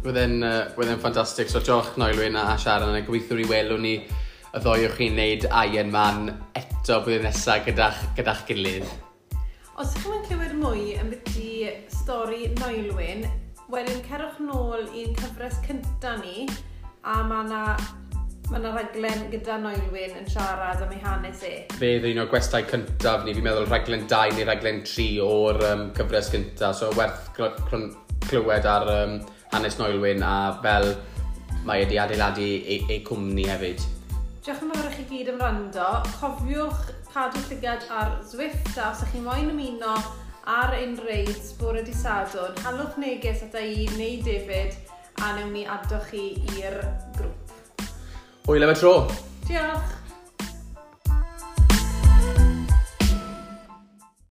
Wydden, uh, ffantastig, so diolch Noelwyn a Sharon gobeithio i welwn ni y ddoi o'ch chi'n neud Iron Man eto blwyddyn nesaf gyda'ch gyda gilydd. Os ydych chi'n clywed mwy yn byddu stori Noelwyn, wedyn cerwch nôl i'n cyfres cynta ni a mae yna Mae yna raglen gyda Noelwyn yn siarad am ei hanes e. Fe ddyn nhw'r gwestai cyntaf ni, fi'n meddwl raglen 2 neu raglen 3 o'r um, cyfres cyntaf. so werth clywed ar um, hanes Noelwyn a fel mae wedi adeiladu ei, ei cwmni hefyd. Diolch yn fawr i chi gyd am rando. Cofiwch cadw llygad ar Zwift a os ydych chi moyn ymuno ar ein reid bore di sadwn, halwch neges ata i neu David a newn ni adwch chi i'r grŵp. Hwyl am y tro! Diolch!